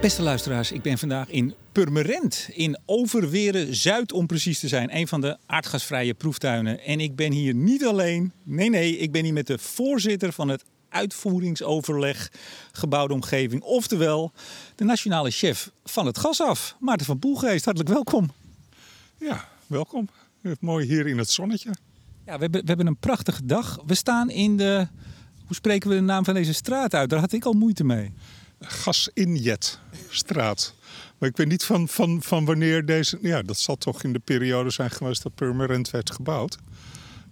Beste luisteraars, ik ben vandaag in Purmerend, in Overweren Zuid om precies te zijn. Een van de aardgasvrije proeftuinen. En ik ben hier niet alleen. Nee, nee, ik ben hier met de voorzitter van het uitvoeringsoverleg gebouwde omgeving. Oftewel, de nationale chef van het gas af, Maarten van Poelgeest. Hartelijk welkom. Ja, welkom. Mooi hier in het zonnetje. Ja, we hebben, we hebben een prachtige dag. We staan in de, hoe spreken we de naam van deze straat uit? Daar had ik al moeite mee. Gasinjetstraat. Maar ik weet niet van, van, van wanneer deze. Ja, dat zal toch in de periode zijn geweest dat Purmerend werd gebouwd.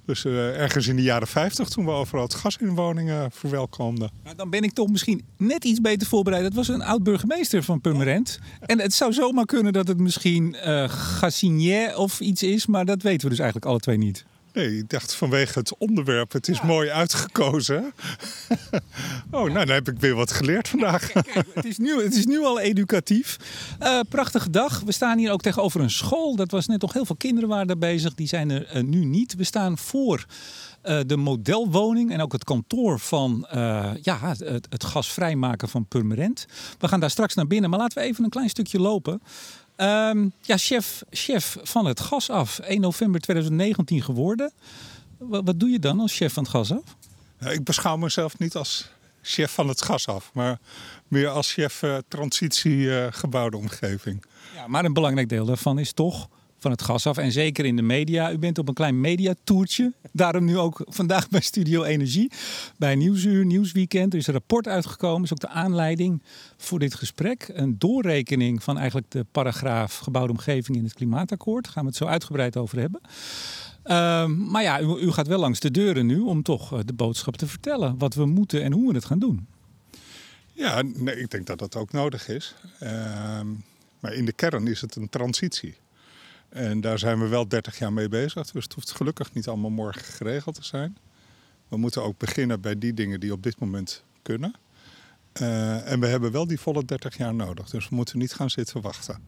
Dus uh, ergens in de jaren 50 toen we overal het gas in woningen verwelkomden. Nou, dan ben ik toch misschien net iets beter voorbereid. Dat was een oud burgemeester van Purmerend. En het zou zomaar kunnen dat het misschien uh, of iets is. Maar dat weten we dus eigenlijk alle twee niet. Nee, ik dacht vanwege het onderwerp, het is mooi uitgekozen. oh, nou dan heb ik weer wat geleerd vandaag. Kijk, het, is nu, het is nu al educatief. Uh, prachtige dag. We staan hier ook tegenover een school. Dat was net toch heel veel kinderen waren daar bezig. Die zijn er uh, nu niet. We staan voor uh, de modelwoning en ook het kantoor van ja, het, het gasvrijmaken van Purmerend. We gaan daar straks naar binnen, maar laten we even een klein stukje lopen. Um, ja, chef, chef van het gas af. 1 november 2019 geworden. Wat, wat, doe je dan als chef van het gas af? Ja, ik beschouw mezelf niet als chef van het gas af, maar meer als chef uh, transitie uh, gebouwde omgeving. Ja, maar een belangrijk deel daarvan is toch van het gas af. En zeker in de media. U bent op een klein mediatoertje. Daarom nu ook vandaag bij Studio Energie. Bij Nieuwsuur, Nieuwsweekend. Er is een rapport uitgekomen. is ook de aanleiding voor dit gesprek. Een doorrekening van eigenlijk de paragraaf gebouwde omgeving in het klimaatakkoord. Daar gaan we het zo uitgebreid over hebben. Uh, maar ja, u, u, gaat wel langs de deuren nu om toch uh, de boodschap te vertellen. Wat we moeten en hoe we het gaan doen. Ja, nee, ik denk dat dat ook nodig is. Uh, maar in de kern is het een transitie. En daar zijn we wel 30 jaar mee bezig. Dus het hoeft gelukkig niet allemaal morgen geregeld te zijn. We moeten ook beginnen bij die dingen die op dit moment kunnen. Uh, en we hebben wel die volle 30 jaar nodig. Dus we moeten niet gaan zitten wachten.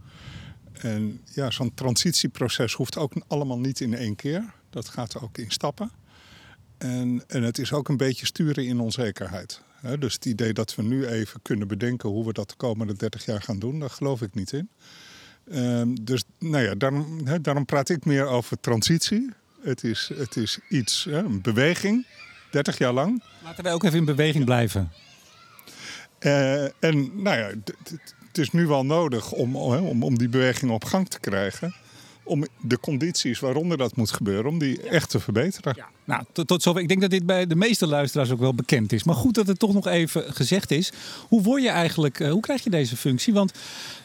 En ja, zo'n transitieproces hoeft ook allemaal niet in één keer. Dat gaat ook in stappen. En, en het is ook een beetje sturen in onzekerheid. dus het idee dat we nu even kunnen bedenken hoe we dat de komende 30 jaar gaan doen, daar geloof ik niet in. Um, dus nou ja, daarom, he, daarom, praat ik meer over transitie. Het is, het is iets, he, een beweging, 30 jaar lang. Laten wij ook even in beweging blijven. Uh, en nou ja, het is nu wel nodig om, om, om die beweging op gang te krijgen om de condities waaronder dat moet gebeuren, om die echt te verbeteren. Ja. Nou, tot, tot zover. Ik denk dat dit bij de meeste luisteraars ook wel bekend is. Maar goed dat het toch nog even gezegd is. Hoe word je eigenlijk, uh, hoe krijg je deze functie? Want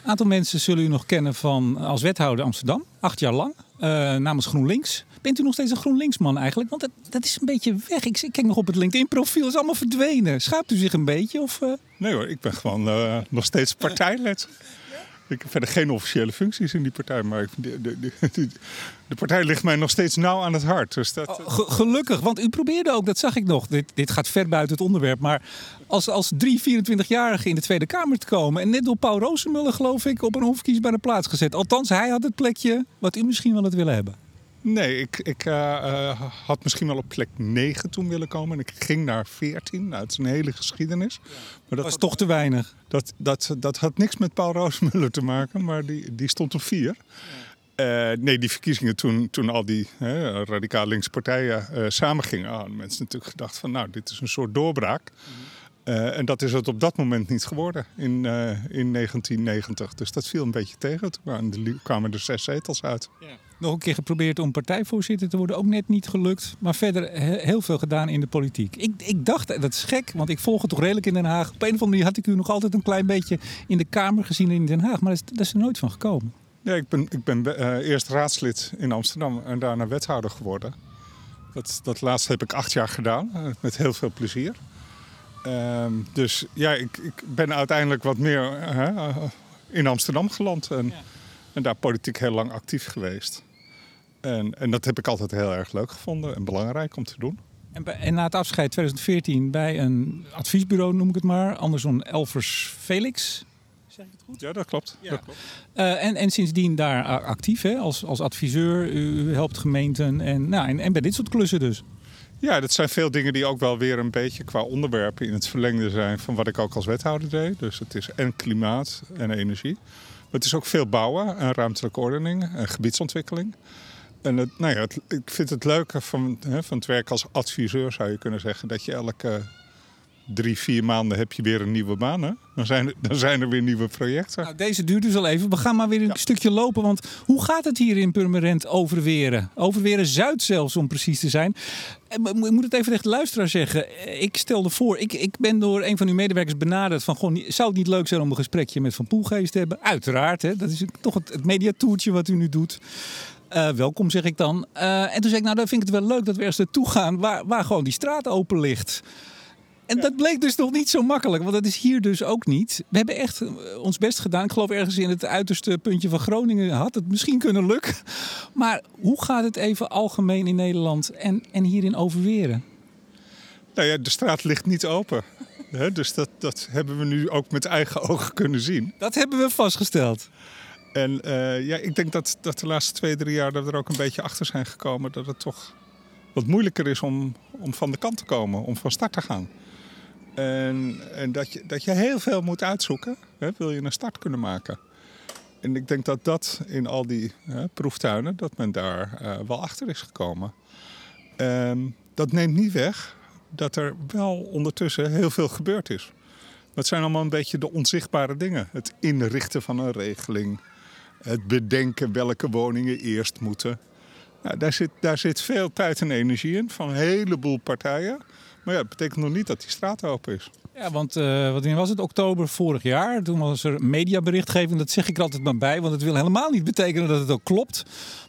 een aantal mensen zullen u nog kennen van als wethouder Amsterdam, acht jaar lang, uh, namens GroenLinks. Bent u nog steeds een GroenLinksman eigenlijk? Want dat, dat is een beetje weg. Ik, ik kijk nog op het LinkedIn-profiel, is allemaal verdwenen. Schaapt u zich een beetje? Of, uh... Nee hoor, ik ben gewoon nog steeds partijlid. Ik heb verder geen officiële functies in die partij, maar de, de, de, de partij ligt mij nog steeds nauw aan het hart. Dus dat, oh, gelukkig, want u probeerde ook, dat zag ik nog. Dit, dit gaat ver buiten het onderwerp, maar als, als 3, 24-jarige in de Tweede Kamer te komen en net door Paul Roosemuller, geloof ik, op een onverkiesbare plaats gezet. Althans, hij had het plekje wat u misschien wel het willen hebben. Nee, ik, ik uh, uh, had misschien wel op plek 9 toen willen komen. En ik ging naar 14. Nou, het is een hele geschiedenis. Ja. Maar dat was toch te weinig. Dat, dat, dat had niks met Paul Roosmuller te maken, maar die, die stond op 4. Ja. Uh, nee, die verkiezingen toen, toen al die radicaal linkse partijen uh, samengingen, hadden mensen natuurlijk gedacht van nou, dit is een soort doorbraak. Mm. Uh, en dat is het op dat moment niet geworden in, in 1990. Dus dat viel een beetje tegen. Toen kwamen er zes zetels uit. Ja nog een keer geprobeerd om partijvoorzitter te worden. Ook net niet gelukt. Maar verder heel veel gedaan in de politiek. Ik, ik dacht, dat is gek, want ik volg het toch redelijk in Den Haag. Op een of andere manier had ik u nog altijd een klein beetje in de Kamer gezien in Den Haag. Maar dat is, dat is er nooit van gekomen. Ja, ik ben, ik ben uh, eerst raadslid in Amsterdam en daarna wethouder geworden. Dat, dat laatste heb ik acht jaar gedaan, uh, met heel veel plezier. Uh, dus ja, ik, ik ben uiteindelijk wat meer uh, in Amsterdam geland. En, ja. en daar politiek heel lang actief geweest. En, en dat heb ik altijd heel erg leuk gevonden en belangrijk om te doen. En, bij, en na het afscheid 2014 bij een adviesbureau, noem ik het maar, Anderson Elvers Felix. Zeg ik het goed? Ja, dat klopt. Ja. Dat klopt. Uh, en, en sindsdien daar actief hè, als, als adviseur. U, u helpt gemeenten en, nou, en, en bij dit soort klussen dus. Ja, dat zijn veel dingen die ook wel weer een beetje qua onderwerpen in het verlengde zijn van wat ik ook als wethouder deed. Dus het is en klimaat en energie. Maar het is ook veel bouwen en ruimtelijke ordening en gebiedsontwikkeling. En het, nou ja, het, ik vind het leuke van, hè, van het werk als adviseur, zou je kunnen zeggen, dat je elke drie, vier maanden heb je weer een nieuwe baan. Hè? Dan, zijn er, dan zijn er weer nieuwe projecten. Nou, deze duurt dus al even. We gaan maar weer een stukje lopen. Want hoe gaat het hier in Purmerend Overweren? Overweren Zuid zelfs, om precies te zijn. Ik moet het even de luisteraar zeggen. Ik stelde voor, ik, ik ben door een van uw medewerkers benaderd van... Gewoon, zou het niet leuk zijn om een gesprekje met Van Poelgeest te hebben? Uiteraard, hè? dat is toch het, het mediatoertje wat u nu doet. Uh, welkom, zeg ik dan. Uh, en toen zei ik, nou, dan vind ik het wel leuk dat we ergens naartoe gaan waar, waar gewoon die straat open ligt. En dat bleek dus nog niet zo makkelijk, want dat is hier dus ook niet. We hebben echt eh, ons best gedaan. Ik geloof ergens in het uiterste puntje van Groningen had het misschien kunnen lukken. Maar hoe gaat het even algemeen in Nederland en, en hier in Overweren? Nou ja, de straat ligt niet open. dus dat, dat hebben we nu ook met eigen ogen kunnen zien. Dat hebben we vastgesteld. En uh, ja, ik denk dat, dat de laatste twee, drie jaar dat we er ook een beetje achter zijn gekomen dat het toch wat moeilijker is om, om van de kant te komen, om van start te gaan. En, en dat, je, dat je heel veel moet uitzoeken, hè, wil je een start kunnen maken. En ik denk dat dat in al die hè, proeftuinen, dat men daar uh, wel achter is gekomen. Um, dat neemt niet weg dat er wel ondertussen heel veel gebeurd is. Dat zijn allemaal een beetje de onzichtbare dingen. Het inrichten van een regeling. Het bedenken welke woningen eerst moeten. Nou, daar, zit, daar zit veel tijd en energie in van een heleboel partijen. Maar ja, dat betekent nog niet dat die straat open is. Ja, want uh, wat was het? Oktober vorig jaar. Toen was er mediaberichtgeving. Dat zeg ik er altijd maar bij. Want het wil helemaal niet betekenen dat het ook klopt.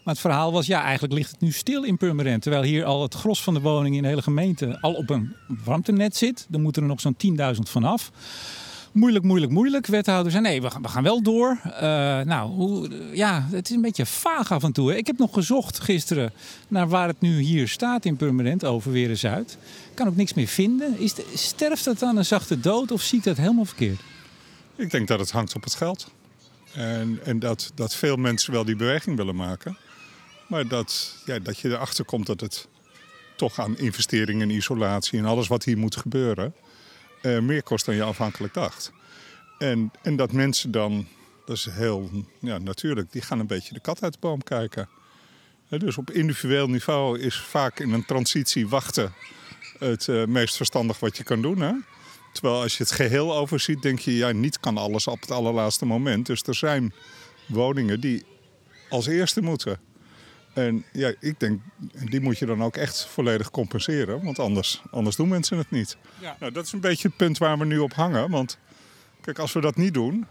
Maar het verhaal was, ja, eigenlijk ligt het nu stil in Purmerend. Terwijl hier al het gros van de woningen in de hele gemeente al op een warmtenet zit. Dan moeten er nog zo'n 10.000 vanaf moeilijk, moeilijk, moeilijk. Wethouders zei nee, we gaan, we gaan wel door. Uh, nou, hoe, ja, het is een beetje vaag af en toe. Ik heb nog gezocht gisteren naar waar het nu hier staat in Permanent, Overweren Zuid. Kan ook niks meer vinden. Is sterft dat dan een zachte dood of zie ik dat helemaal verkeerd? Ik denk dat het hangt op het geld. En, en dat, dat veel mensen wel die beweging willen maken. Maar dat, ja, dat je erachter komt dat het toch aan investeringen in isolatie en alles wat hier moet gebeuren uh, meer kost dan je afhankelijk dacht. En, en dat mensen dan, dat is heel ja, natuurlijk, die gaan een beetje de kat uit de boom kijken. dus op individueel niveau is vaak in een transitie wachten het uh, meest verstandig wat je kan doen. Hè? Terwijl als je het geheel overziet, denk je, ja, niet kan alles op het allerlaatste moment. Dus er zijn woningen die als eerste moeten. En ja, ik denk, die moet je dan ook echt volledig compenseren. Want anders, anders doen mensen het niet. Ja. Nou, dat is een beetje het punt waar we nu op hangen. Want kijk, als we dat niet doen...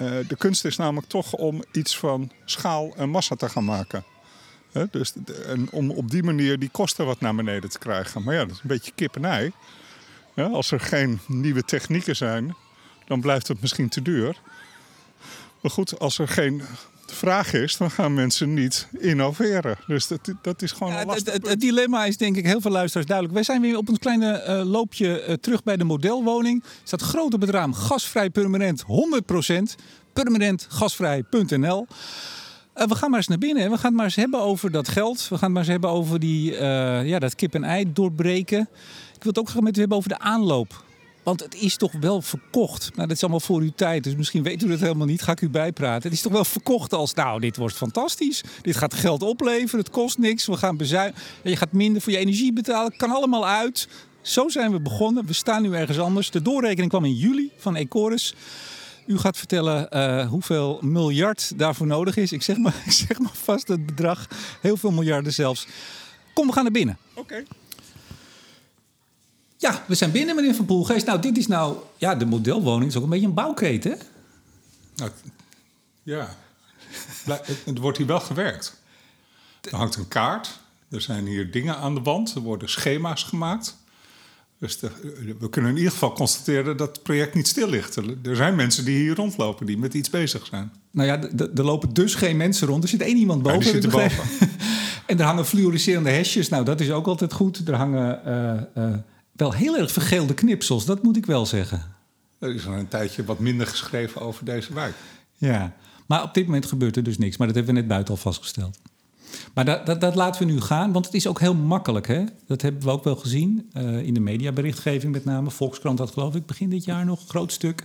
Uh, de kunst is namelijk toch om iets van schaal en massa te gaan maken. dus, en om op die manier die kosten wat naar beneden te krijgen. Maar ja, dat is een beetje kip en ei. als er geen nieuwe technieken zijn, dan blijft het misschien te duur. Maar goed, als er geen vraag is, dan gaan mensen niet innoveren. Dus dat, dat is gewoon ja, een lastig het, het, dilemma is denk ik heel veel luisteraars duidelijk. Wij zijn weer op ons kleine uh, loopje uh, terug bij de modelwoning. Staat groot op het raam gasvrij permanent 100%. Permanentgasvrij.nl uh, we gaan maar eens naar binnen. We gaan het maar eens hebben over dat geld. We gaan het maar eens hebben over die, ja, dat kip en ei doorbreken. Ik wil het ook graag met u hebben over de aanloop want het is toch wel verkocht. Nou, dat is allemaal voor uw tijd, dus misschien weet u dat helemaal niet. Ga ik u bijpraten. Het is toch wel verkocht als, nou, dit wordt fantastisch. Dit gaat geld opleveren, het kost niks. We gaan bezuinigen. Je gaat minder voor je energie betalen. Kan allemaal uit. Zo zijn we begonnen. We staan nu ergens anders. De doorrekening kwam in juli van Ecoris. U gaat vertellen uh, hoeveel miljard daarvoor nodig is. Ik zeg maar, ik zeg maar vast het bedrag. Heel veel miljarden zelfs. Kom, we gaan naar binnen. Oké. Ja, we zijn binnen, meneer Van Poelgeest. Nou, dit is nou... Ja, de modelwoning is ook een beetje een bouwketen, hè? Nou, ja. Het wordt hier wel gewerkt. Er hangt een kaart. Er zijn hier dingen aan de wand. Er worden schema's gemaakt. Dus we kunnen in ieder geval constateren dat het project niet stil ligt. Er zijn mensen die hier rondlopen, die met iets bezig zijn. Nou ja, er lopen dus geen mensen rond. Er zit één iemand boven. Ja, zit boven. en er hangen fluoriserende hesjes. Nou, dat is ook altijd goed. Er hangen... Uh, uh, wel heel erg vergeelde knipsels, dat moet ik wel zeggen. Er is al een tijdje wat minder geschreven over deze wijk. Ja, maar op dit moment gebeurt er dus niks. Maar dat hebben we net buiten al vastgesteld. Maar dat, dat, dat, laten we nu gaan, want het is ook heel makkelijk. Hè? Dat hebben we ook wel gezien uh, in de mediaberichtgeving met name. Volkskrant had geloof ik begin dit jaar nog een groot stuk.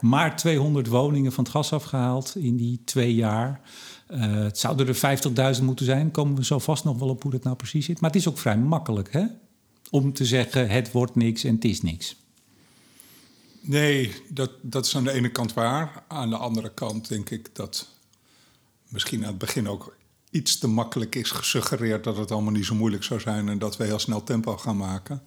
Maar 200 woningen van het gas afgehaald in die twee jaar. Uh, het zouden er 50.000 moeten zijn. Komen we zo vast nog wel op hoe dat nou precies zit. Maar het is ook vrij makkelijk hè? Om te zeggen het wordt niks en het is niks. Nee, dat, dat is aan de ene kant waar. Aan de andere kant denk ik dat misschien aan het begin ook iets te makkelijk is gesuggereerd dat het allemaal niet zo moeilijk zou zijn en dat we heel snel tempo gaan maken.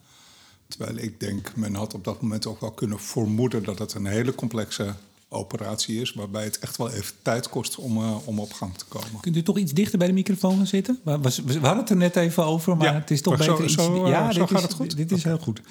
Terwijl ik denk, men had op dat moment ook wel kunnen vermoeden dat het een hele complexe operatie is, waarbij het echt wel even tijd kost om, uh, om op gang te komen. Kunt u toch iets dichter bij de microfoon gaan zitten? We, we hadden het er net even over, maar het is toch beter zo, iets... Zo, ja, zo gaat het goed? Dit, dit is heel goed.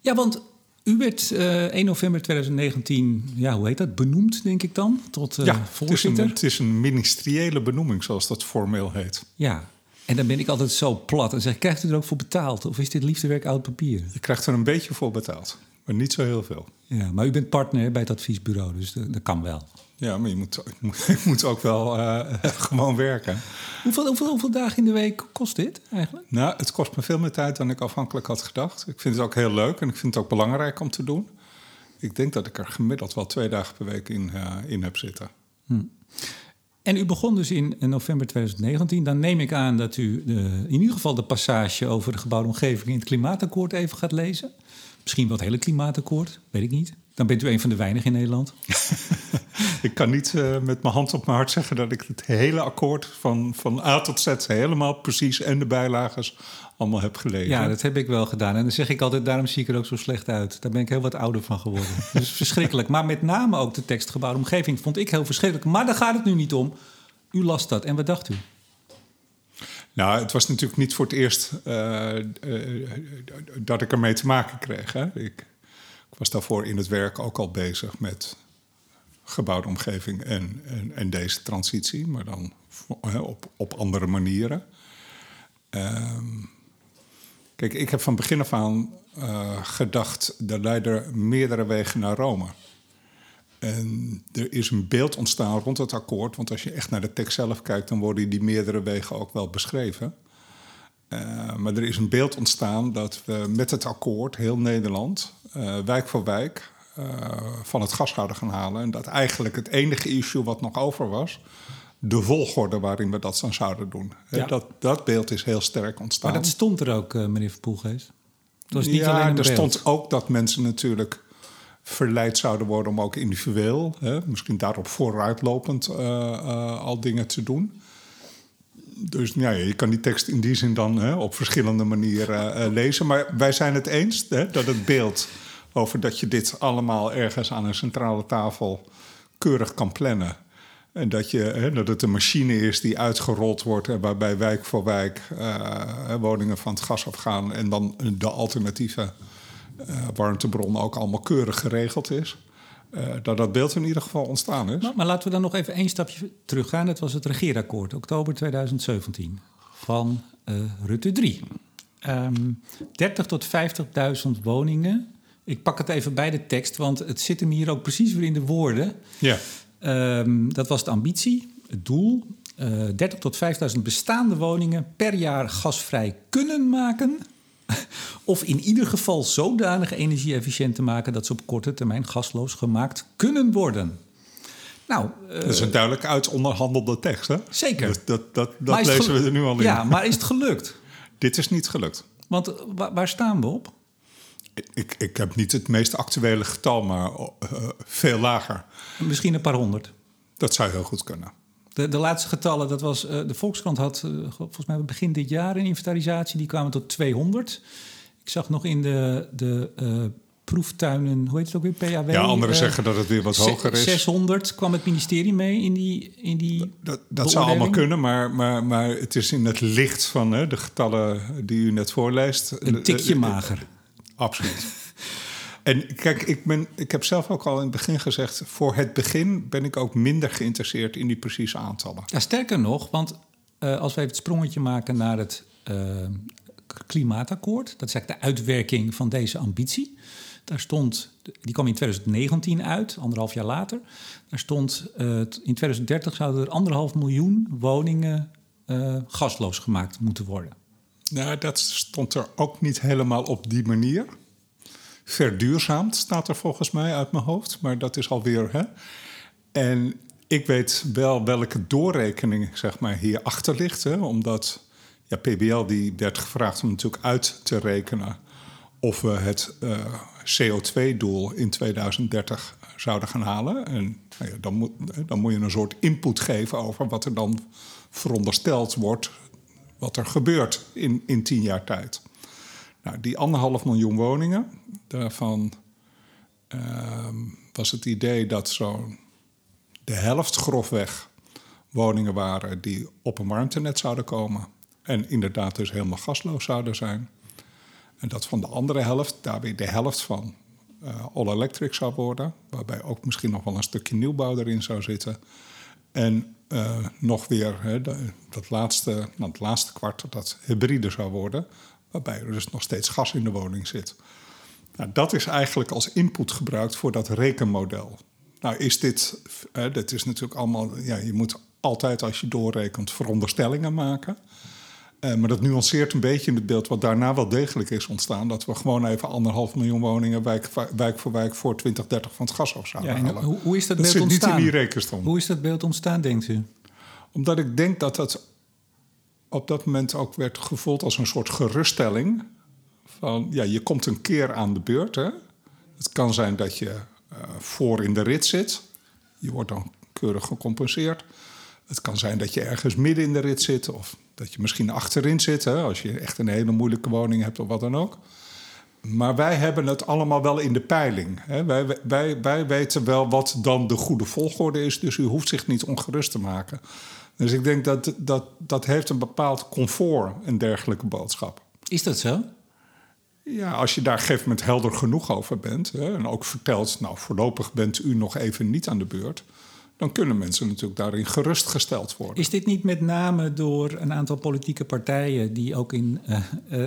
Ja, want u werd uh, 1 november 2019, ja, hoe heet dat, benoemd, denk ik dan, tot uh, ja, voorzitter. Het is, een, het is een ministeriële benoeming, zoals dat formeel heet. Ja, en dan ben ik altijd zo plat en zeg, krijgt u er ook voor betaald? Of is dit liefdewerk oud papier? Je krijgt er een beetje voor betaald, maar niet zo heel veel. Ja, maar u bent partner bij het adviesbureau, dus dat, dat kan wel. Ja, maar je moet, je moet ook wel uh, gewoon werken. Hoeveel, hoeveel, hoeveel, dagen in de week kost dit eigenlijk? Nou, het kost me veel meer tijd dan ik afhankelijk had gedacht. Ik vind het ook heel leuk en ik vind het ook belangrijk om te doen. Ik denk dat ik er gemiddeld wel twee dagen per week in, uh, in heb zitten. Hm. En u begon dus in november 2019. Dan neem ik aan dat u de, in ieder geval de passage over de gebouwde omgeving in het klimaatakkoord even gaat lezen. Misschien wel het hele klimaatakkoord, weet ik niet. Dan bent u een van de weinigen in Nederland. ik kan niet uh, met mijn hand op mijn hart zeggen dat ik het hele akkoord van, van A tot Z helemaal precies en de bijlages allemaal heb gelezen. Ja, dat heb ik wel gedaan. En dan zeg ik altijd, daarom zie ik er ook zo slecht uit. Daar ben ik heel wat ouder van geworden. dus verschrikkelijk. Maar met name ook de tekstgebouwde omgeving vond ik heel verschrikkelijk. Maar daar gaat het nu niet om. U las dat. En wat dacht u? Nou, het was natuurlijk niet voor het eerst uh, uh, dat ik ermee te maken kreeg. Hè. Ik, ik was daarvoor in het werk ook al bezig met gebouwde omgeving en, en, en deze transitie, maar dan op, op andere manieren. Um, kijk, ik heb van begin af aan uh, gedacht, er leiden meerdere wegen naar Rome. En er is een beeld ontstaan rond het akkoord, want als je echt naar de tekst zelf kijkt, dan worden die meerdere wegen ook wel beschreven. Uh, maar er is een beeld ontstaan dat we met het akkoord heel Nederland, uh, wijk voor wijk, uh, van het gas zouden gaan halen. En dat eigenlijk het enige issue wat nog over was, de volgorde waarin we dat dan zouden doen. Ja. Dat, dat beeld is heel sterk ontstaan. Maar dat stond er ook, meneer Verpoelgeest? Het was niet ja, alleen een er beeld. stond ook dat mensen natuurlijk verleid zouden worden om ook individueel, hè, misschien daarop vooruitlopend, al dingen te doen dus ja, je kan die tekst in die zin dan hè, op verschillende manieren uh, lezen. Maar wij zijn het eens hè, dat het beeld over dat je dit allemaal ergens aan een centrale tafel keurig kan plannen. En dat, je, hè, dat het een machine is die uitgerold wordt waarbij wijk voor wijk uh, woningen van het gas afgaan. En dan de alternatieve uh, warmtebron ook allemaal keurig geregeld is. Uh, dat dat beeld in ieder geval ontstaan is. Maar, maar, laten we dan nog even één stapje teruggaan. Het was het regeerakkoord, oktober 2017, van uh, Rutte 3. Um, 30 tot 50.000 woningen. Ik pak het even bij de tekst, want het zit hem hier ook precies weer in de woorden. Ja. Um, dat was de ambitie, het doel. Uh, 30 tot 5.000 bestaande woningen per jaar gasvrij kunnen maken of in ieder geval zodanig energie-efficiënt te maken dat ze op korte termijn gasloos gemaakt kunnen worden. Nou, uh, dat is een duidelijk uitonderhandelde tekst, hè? Zeker. Dat, dat, dat, dat lezen we er nu al in. Ja, maar is het gelukt? Dit is niet gelukt. Want waar, waar staan we op? Ik, ik, heb niet het meest actuele getal, maar uh, veel lager. Misschien een paar honderd. Dat zou heel goed kunnen. De, de laatste getallen, dat was, uh, de Volkskrant had uh, volgens mij begin dit jaar een inventarisatie, die kwamen tot 200. Ik zag nog in de, de uh, proeftuinen, hoe heet het ook weer, PAW? Ja, anderen zeggen dat het weer wat hoger is. 600 kwam het ministerie mee in die in die Dat, dat zou allemaal kunnen, maar, maar, maar het is in het licht van hè, de getallen die u net voorleest. Een tikje mager. Absoluut. En kijk, ik, ben, ik heb zelf ook al in het begin gezegd... voor het begin ben ik ook minder geïnteresseerd in die precieze aantallen. Ja, sterker nog, want uh, als we even het sprongetje maken naar het uh, klimaatakkoord... dat is eigenlijk de uitwerking van deze ambitie. Daar stond, die kwam in 2019 uit, anderhalf jaar later. Daar stond, uh, in 2030 zouden er anderhalf miljoen woningen uh, gasloos gemaakt moeten worden. Nou, dat stond er ook niet helemaal op die manier. Verduurzaamd staat er volgens mij uit mijn hoofd, maar dat is alweer. Hè? En ik weet wel welke doorrekening zeg maar, hierachter ligt. Hè? Omdat ja, PBL die werd gevraagd om natuurlijk uit te rekenen of we het uh, CO2-doel in 2030 zouden gaan halen. En nou ja, dan, moet, dan moet je een soort input geven over wat er dan verondersteld wordt, wat er gebeurt in, in tien jaar tijd. Nou, die anderhalf miljoen woningen, daarvan uh, was het idee dat zo'n de helft grofweg woningen waren die op een warmtenet zouden komen. En inderdaad dus helemaal gasloos zouden zijn. En dat van de andere helft, daar weer de helft van uh, all electric zou worden. Waarbij ook misschien nog wel een stukje nieuwbouw erin zou zitten. En uh, nog weer hè, dat laatste, nou, het laatste kwart dat hybride zou worden. Waarbij er dus nog steeds gas in de woning zit. Nou, dat is eigenlijk als input gebruikt voor dat rekenmodel. Nou is dit, hè, dit is natuurlijk allemaal, ja, je moet altijd als je doorrekent veronderstellingen maken. Uh, maar dat nuanceert een beetje in het beeld wat daarna wel degelijk is ontstaan. Dat we gewoon even anderhalf miljoen woningen wijk, wijk voor wijk voor 2030 van het gas af zouden ja, halen. Hoe, hoe, is dat, dat beeld ontstaan? niet in die. Hoe is dat beeld ontstaan, denkt u? Omdat ik denk dat dat op dat moment ook werd gevoeld als een soort geruststelling. Van ja, je komt een keer aan de beurt. Hè? Het kan zijn dat je uh, voor in de rit zit. Je wordt dan keurig gecompenseerd. Het kan zijn dat je ergens midden in de rit zit of dat je misschien achterin zit, hè, als je echt een hele moeilijke woning hebt of wat dan ook. Maar wij hebben het allemaal wel in de peiling. Hè. Wij, wij, wij weten wel wat dan de goede volgorde is, dus u hoeft zich niet ongerust te maken. Dus ik denk dat dat, dat heeft een bepaald comfort, een dergelijke boodschap. Is dat zo? Ja, als je daar op een gegeven moment helder genoeg over bent hè, en ook vertelt, nou voorlopig bent u nog even niet aan de beurt dan kunnen mensen natuurlijk daarin gerustgesteld worden. Is dit niet met name door een aantal politieke partijen die ook in uh, uh,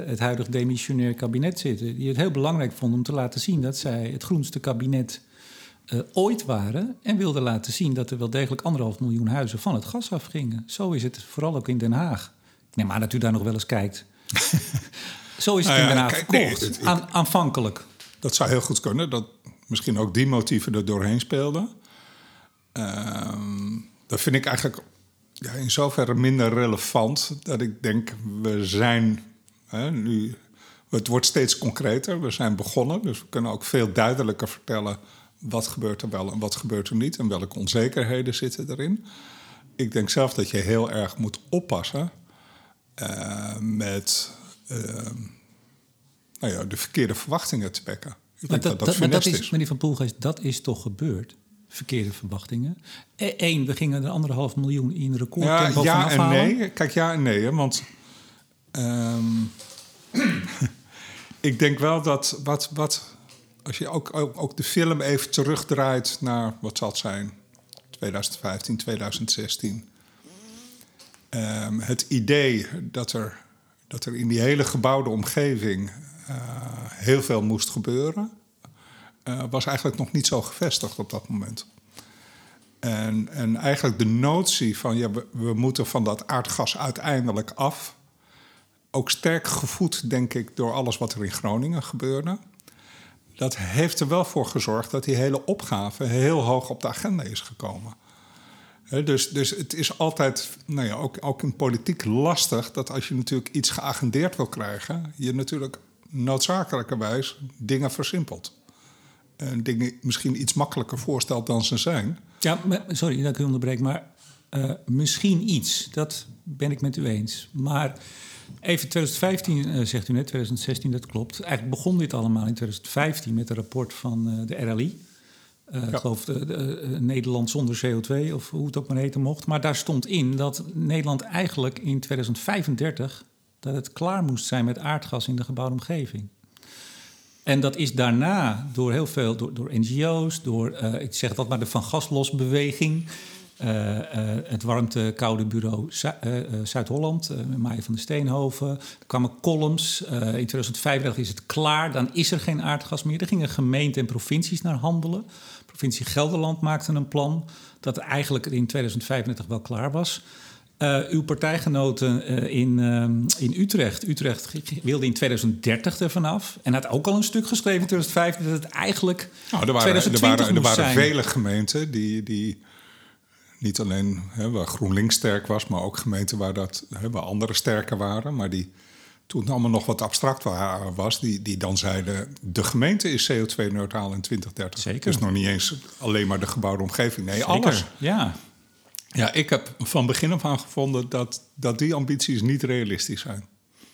het huidig demissionair kabinet zitten, die het heel belangrijk vonden om te laten zien dat zij het groenste kabinet uh, ooit waren en wilden laten zien dat er wel degelijk anderhalf miljoen huizen van het gas afgingen? Zo is het vooral ook in Den Haag. Ik neem aan dat u daar nog wel eens kijkt. Zo is het nou ja, in Den Haag kijk, verkocht, nee, het, aan, aanvankelijk. Dat zou heel goed kunnen, dat misschien ook die motieven er doorheen speelden. Ehm, dat vind ik eigenlijk ja, in zoverre minder relevant dat ik denk, we zijn hè, nu. Het wordt steeds concreter. We zijn begonnen, dus we kunnen ook veel duidelijker vertellen wat gebeurt er wel en wat gebeurt er niet en welke onzekerheden zitten erin. Ik denk zelf dat je heel erg moet oppassen uh, met uh, nou ja, de verkeerde verwachtingen te wekken. dat, dat, dat, maar dat is, meneer Van Poelgeest, dat is toch gebeurd? verkeerde verwachtingen. Eén, we gingen er anderhalf miljoen in record ja, ja en nee. Kijk, ja en nee. Hè, want um, ik denk wel dat wat, wat als je ook, ook, de film even terugdraait naar wat zal zijn, 2015, 2016. Um, het idee dat er, dat er in die hele gebouwde omgeving uh, heel veel moest gebeuren uh, was eigenlijk nog niet zo gevestigd op dat moment. En, en eigenlijk de notie van ja, we moeten van dat aardgas uiteindelijk af. Ook sterk gevoed, denk ik, door alles wat er in Groningen gebeurde. Dat heeft er wel voor gezorgd dat die hele opgave heel hoog op de agenda is gekomen. dus, dus het is altijd, nou ja, ook, ook in politiek lastig dat als je natuurlijk iets geagendeerd wil krijgen, je natuurlijk noodzakelijkerwijs dingen versimpelt en dingen misschien iets makkelijker voorstelt dan ze zijn. Ja, sorry dat ik u onderbreek, maar uh, misschien iets, dat ben ik met u eens. Maar even 2015 uh, zegt u net, 2016, dat klopt. Eigenlijk begon dit allemaal in 2015 met een rapport van uh, de RLI. Uh, ja. Ik geloof de, de, Nederland zonder CO2, of hoe het ook maar heten mocht. Maar daar stond in dat Nederland eigenlijk in 2035... dat het klaar moest zijn met aardgas in de gebouwde omgeving. En dat is daarna door heel veel, door, door NGO's, door, uh, ik zeg dat maar, de Van Gaslosbeweging... Uh, uh, het warmte-koude bureau Zuid-Holland, uh, Maaien van de Steenhoven. Er kwamen columns. in 2035 is het klaar, dan is er geen aardgas meer. Er gingen gemeenten en provincies naar handelen. Provincie Gelderland maakte een plan dat eigenlijk in 2035 wel klaar was. Uh, uw partijgenoten uh, in, uh, in Utrecht. Utrecht wilde in 2030 er vanaf. En had ook al een stuk geschreven in 2005 dat het eigenlijk. Nou, er waren, er waren, er waren vele gemeenten die. die niet alleen hè, waar GroenLinks sterk was, maar ook gemeenten waar, dat, hè, waar andere sterker waren. Maar die toen allemaal nog wat abstract was, die, die dan zeiden: de gemeente is CO2-neutraal in 2030. Zeker. Dus nog niet eens alleen maar de gebouwde omgeving. Nee, Zeker. alles. Ja. Ja, ik heb van begin af aan gevonden dat, dat die ambities niet realistisch zijn.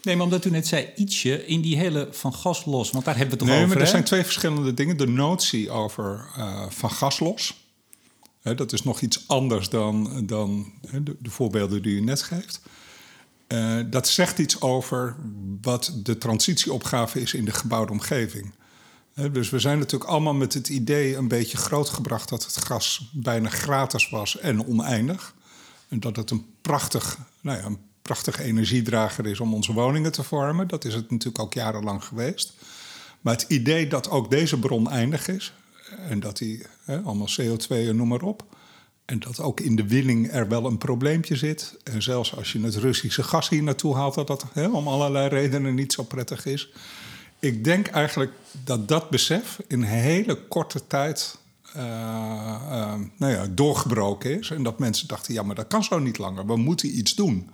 Nee, maar omdat u net zei ietsje in die hele van gas los, want daar hebben we het nee, over. Nee, maar er zijn twee verschillende dingen. De notie over uh, van gas los. Dat is nog iets anders dan, dan de, de, voorbeelden die u net geeft. Uh, dat zegt iets over wat de transitieopgave is in de gebouwde omgeving. Dus we zijn natuurlijk allemaal met het idee een beetje grootgebracht dat het gas bijna gratis was en oneindig. En dat het een, prachtig, nou ja, een prachtige energiedrager is om onze woningen te vormen. Dat is het natuurlijk ook jarenlang geweest. Maar het idee dat ook deze bron eindig is en dat die hè, allemaal CO2 en noem maar op. En dat ook in de winning er wel een probleempje zit. En zelfs als je het Russische gas hier naartoe haalt, dat dat hè, om allerlei redenen niet zo prettig is ik denk eigenlijk dat dat besef in hele korte tijd uh, uh, nou ja, doorgebroken is. En dat mensen dachten, ja, maar dat kan zo niet langer. We moeten iets doen.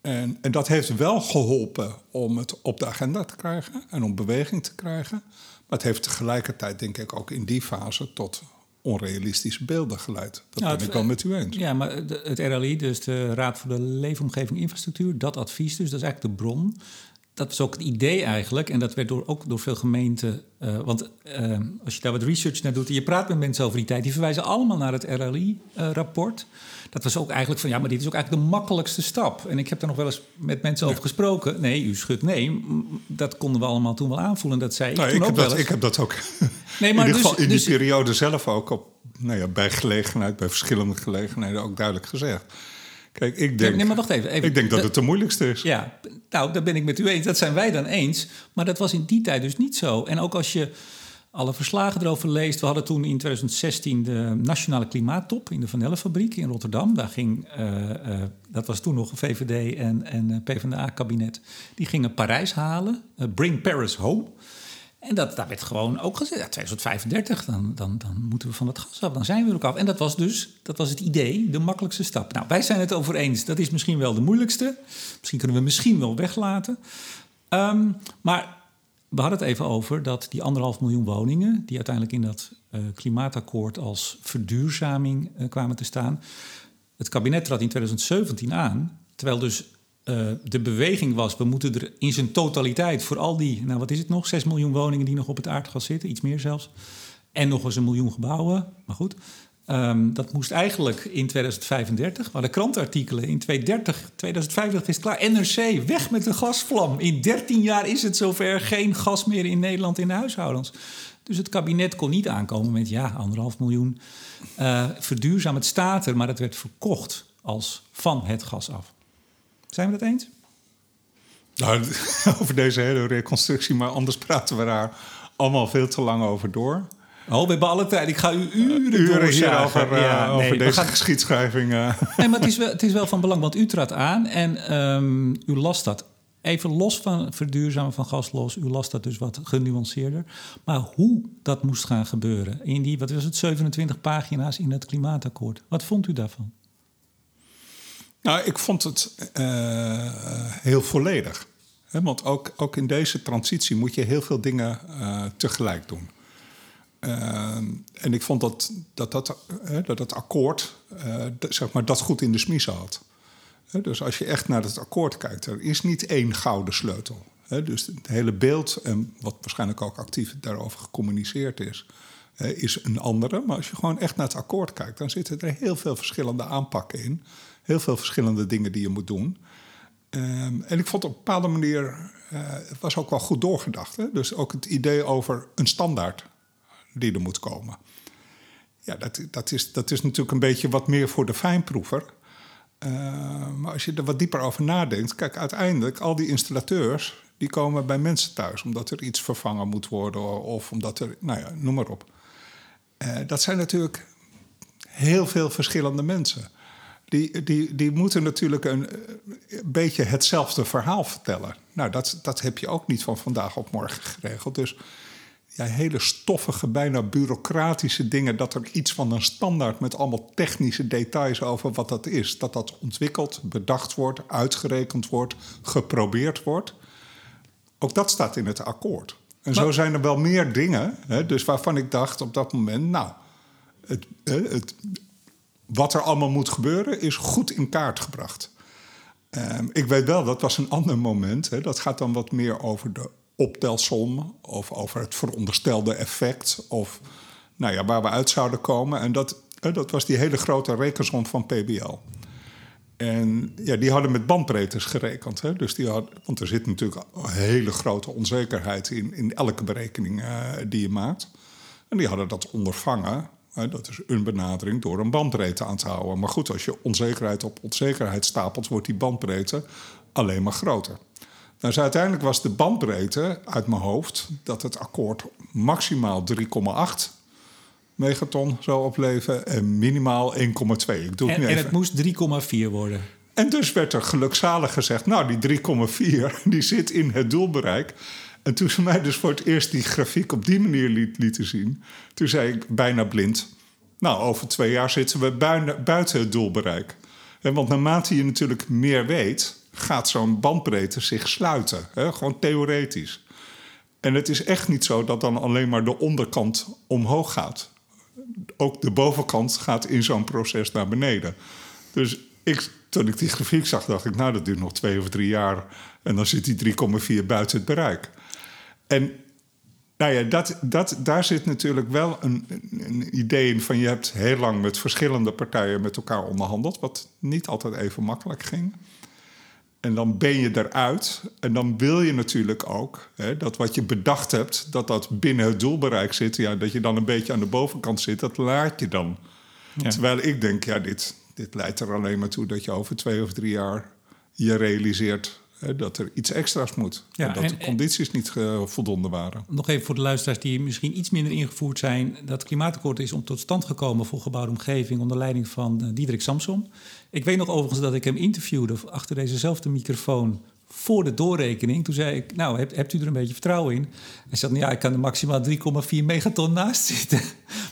En, en dat heeft wel geholpen om het op de agenda te krijgen en om beweging te krijgen. Maar het heeft tegelijkertijd, denk ik, ook in die fase tot onrealistische beelden geleid. Dat nou, ben ik wel met u eens. Ja, maar het RLI, dus de Raad voor de Leefomgeving Infrastructuur, dat advies dus, dat is eigenlijk de bron dat was ook het idee eigenlijk. En dat werd door, ook door veel gemeenten. Uh, want uh, als je daar wat research naar doet en je praat met mensen over die tijd, die verwijzen allemaal naar het RLI-rapport. Uh, dat was ook eigenlijk van ja, maar dit is ook eigenlijk de makkelijkste stap. En ik heb daar nog wel eens met mensen over gesproken. Nee, u schudt nee. Dat konden we allemaal toen wel aanvoelen. Dat zei ik nou, toen ik ook heb wel dat, Ik heb dat ook nee, maar in ieder dus, geval in die dus, periode zelf ook op, nou ja, bij gelegenheid, bij verschillende gelegenheden ook duidelijk gezegd. Kijk, ik denk, nee, maar wacht even, even ik denk dat, het de moeilijkste is. Ja, nou, daar ben ik met u eens. Dat zijn wij dan eens. Maar dat was in die tijd dus niet zo. En ook als je alle verslagen erover leest. We hadden toen in 2016 de Nationale Klimaattop in de Van in Rotterdam. Daar ging, uh, uh, dat was toen nog een VVD en, en eh, PvdA-kabinet. Die gingen Parijs halen. Bring Paris Home. En dat, daar werd gewoon ook gezegd, ja, 2035, dan, dan, dan moeten we van het gas af, dan zijn we er ook af. En dat was dus, dat was het idee, de makkelijkste stap. Nou, wij zijn het over eens, dat is misschien wel de moeilijkste. Misschien kunnen we misschien wel weglaten. Um, maar we hadden het even over dat die anderhalf miljoen woningen... die uiteindelijk in dat uh, klimaatakkoord als verduurzaming uh, kwamen te staan... het kabinet trad in 2017 aan, terwijl dus uh, de beweging was, we moeten er in zijn totaliteit voor al die, nou wat is het nog, 6 miljoen woningen die nog op het aardgas zitten, iets meer zelfs, en nog eens een miljoen gebouwen, maar goed. Um, dat moest eigenlijk in 2035, maar de krantartikelen in 2030, 2050 is klaar. NRC, weg met de gasvlam. In 13 jaar is het zover geen gas meer in Nederland in de huishoudens. Dus het kabinet kon niet aankomen met ja, anderhalf miljoen uh, verduurzaam. Het staat er, maar het werd verkocht als van het gas af. Zijn we dat eens? Nou, over deze hele reconstructie, maar anders praten we daar allemaal veel te lang over door. Oh, we hebben alle tijd. Ik ga u uren, uren hier over, uh, ja, over deze gaan... geschiedschrijving. Uh. Nee, maar het is, wel, het is wel van belang, want u trad aan en um, u las dat. Even los van verduurzamen van gas los, u las dat dus wat genuanceerder. Maar hoe dat moest gaan gebeuren, in die, wat was het, 27 pagina's in het klimaatakkoord. Wat vond u daarvan? Nou, ik vond het uh, heel volledig. want ook, ook in deze transitie moet je heel veel dingen tegelijk doen. En ik vond dat dat, dat, dat akkoord zeg maar, dat goed in de smiezen had. dus als je echt naar het akkoord kijkt, er is niet één gouden sleutel. dus het hele beeld, en wat waarschijnlijk ook actief daarover gecommuniceerd is, is een andere. Maar als je gewoon echt naar het akkoord kijkt, dan zitten er heel veel verschillende aanpakken in heel veel verschillende dingen die je moet doen. Um, en ik vond op een bepaalde manier, uh, het was ook wel goed doorgedacht. Dus ook het idee over een standaard die er moet komen. Ja, dat, dat, is, dat is natuurlijk een beetje wat meer voor de fijnproever. Uh, maar als je er wat dieper over nadenkt, kijk, uiteindelijk, al die installateurs, die komen bij mensen thuis omdat er iets vervangen moet worden of omdat er, nou ja, noem maar op. Uh, dat zijn natuurlijk heel veel verschillende mensen. die, die, die moeten natuurlijk een, een beetje hetzelfde verhaal vertellen. Nou, dat, dat heb je ook niet van vandaag op morgen geregeld. Dus ja, hele stoffige, bijna bureaucratische dingen. Dat er iets van een standaard met allemaal technische details over wat dat is. Dat dat ontwikkeld, bedacht wordt, uitgerekend wordt, geprobeerd wordt. Ook dat staat in het akkoord. En zo zijn er wel meer dingen, hè, dus waarvan ik dacht op dat moment, nou, het, het, wat er allemaal moet gebeuren is goed in kaart gebracht. Um, ik weet wel, dat was een ander moment. Hè, dat gaat dan wat meer over de optelsom of over het veronderstelde effect of nou ja, waar we uit zouden komen. En dat, dat was die hele grote rekensom van PBL. En ja, die hadden met bandbreedtes gerekend. Hè? Dus die had, want er zit natuurlijk een hele grote onzekerheid in, in elke berekening uh, die je maakt. En die hadden dat ondervangen. Hè? Dat is een benadering door een bandbreedte aan te houden. Maar goed, als je onzekerheid op onzekerheid stapelt, wordt die bandbreedte alleen maar groter. Nou, dus uiteindelijk was de bandbreedte uit mijn hoofd dat het akkoord maximaal 3,8 megaton zou opleveren en minimaal 1,2. Ik doe en, en het moest 3,4 worden. En dus werd er gelukzalig gezegd: Nou, die 3,4 die zit in het doelbereik. En toen ze mij dus voor het eerst die grafiek op die manier liet, lieten zien, toen zei ik bijna blind: Nou, over twee jaar zitten we buiten het doelbereik. En want naarmate je natuurlijk meer weet, gaat zo'n bandbreedte zich sluiten. Hè? Gewoon theoretisch. En het is echt niet zo dat dan alleen maar de onderkant omhoog gaat. Ook de bovenkant gaat in zo'n proces naar beneden. Dus ik, toen ik die grafiek zag, dacht ik, nou, dat duurt nog twee of drie jaar. En dan zit die 3,4 buiten het bereik. En nou ja, dat, dat, daar zit natuurlijk wel een, een, idee in van je hebt heel lang met verschillende partijen met elkaar onderhandeld, wat niet altijd even makkelijk ging. En dan ben je eruit. En dan wil je natuurlijk ook hè, dat wat je bedacht hebt, dat dat binnen het doelbereik zit. Ja, dat je dan een beetje aan de bovenkant zit, dat laat je dan. Terwijl ik denk, ja, dit, dit leidt er alleen maar toe dat je over twee of drie jaar je realiseert dat er iets extra's moet. Ja, en dat de condities niet voldoende waren. Nog even voor de luisteraars die misschien iets minder ingevoerd zijn. Dat klimaatakkoord is om tot stand gekomen voor gebouwde omgeving onder leiding van uh, Diederik Samson. Ik weet nog overigens dat ik hem interviewde achter dezezelfde microfoon voor de doorrekening. Toen zei ik, nou, hebt, hebt u er een beetje vertrouwen in? Hij zei, ja, ik kan er maximaal 3,4 megaton naast zitten.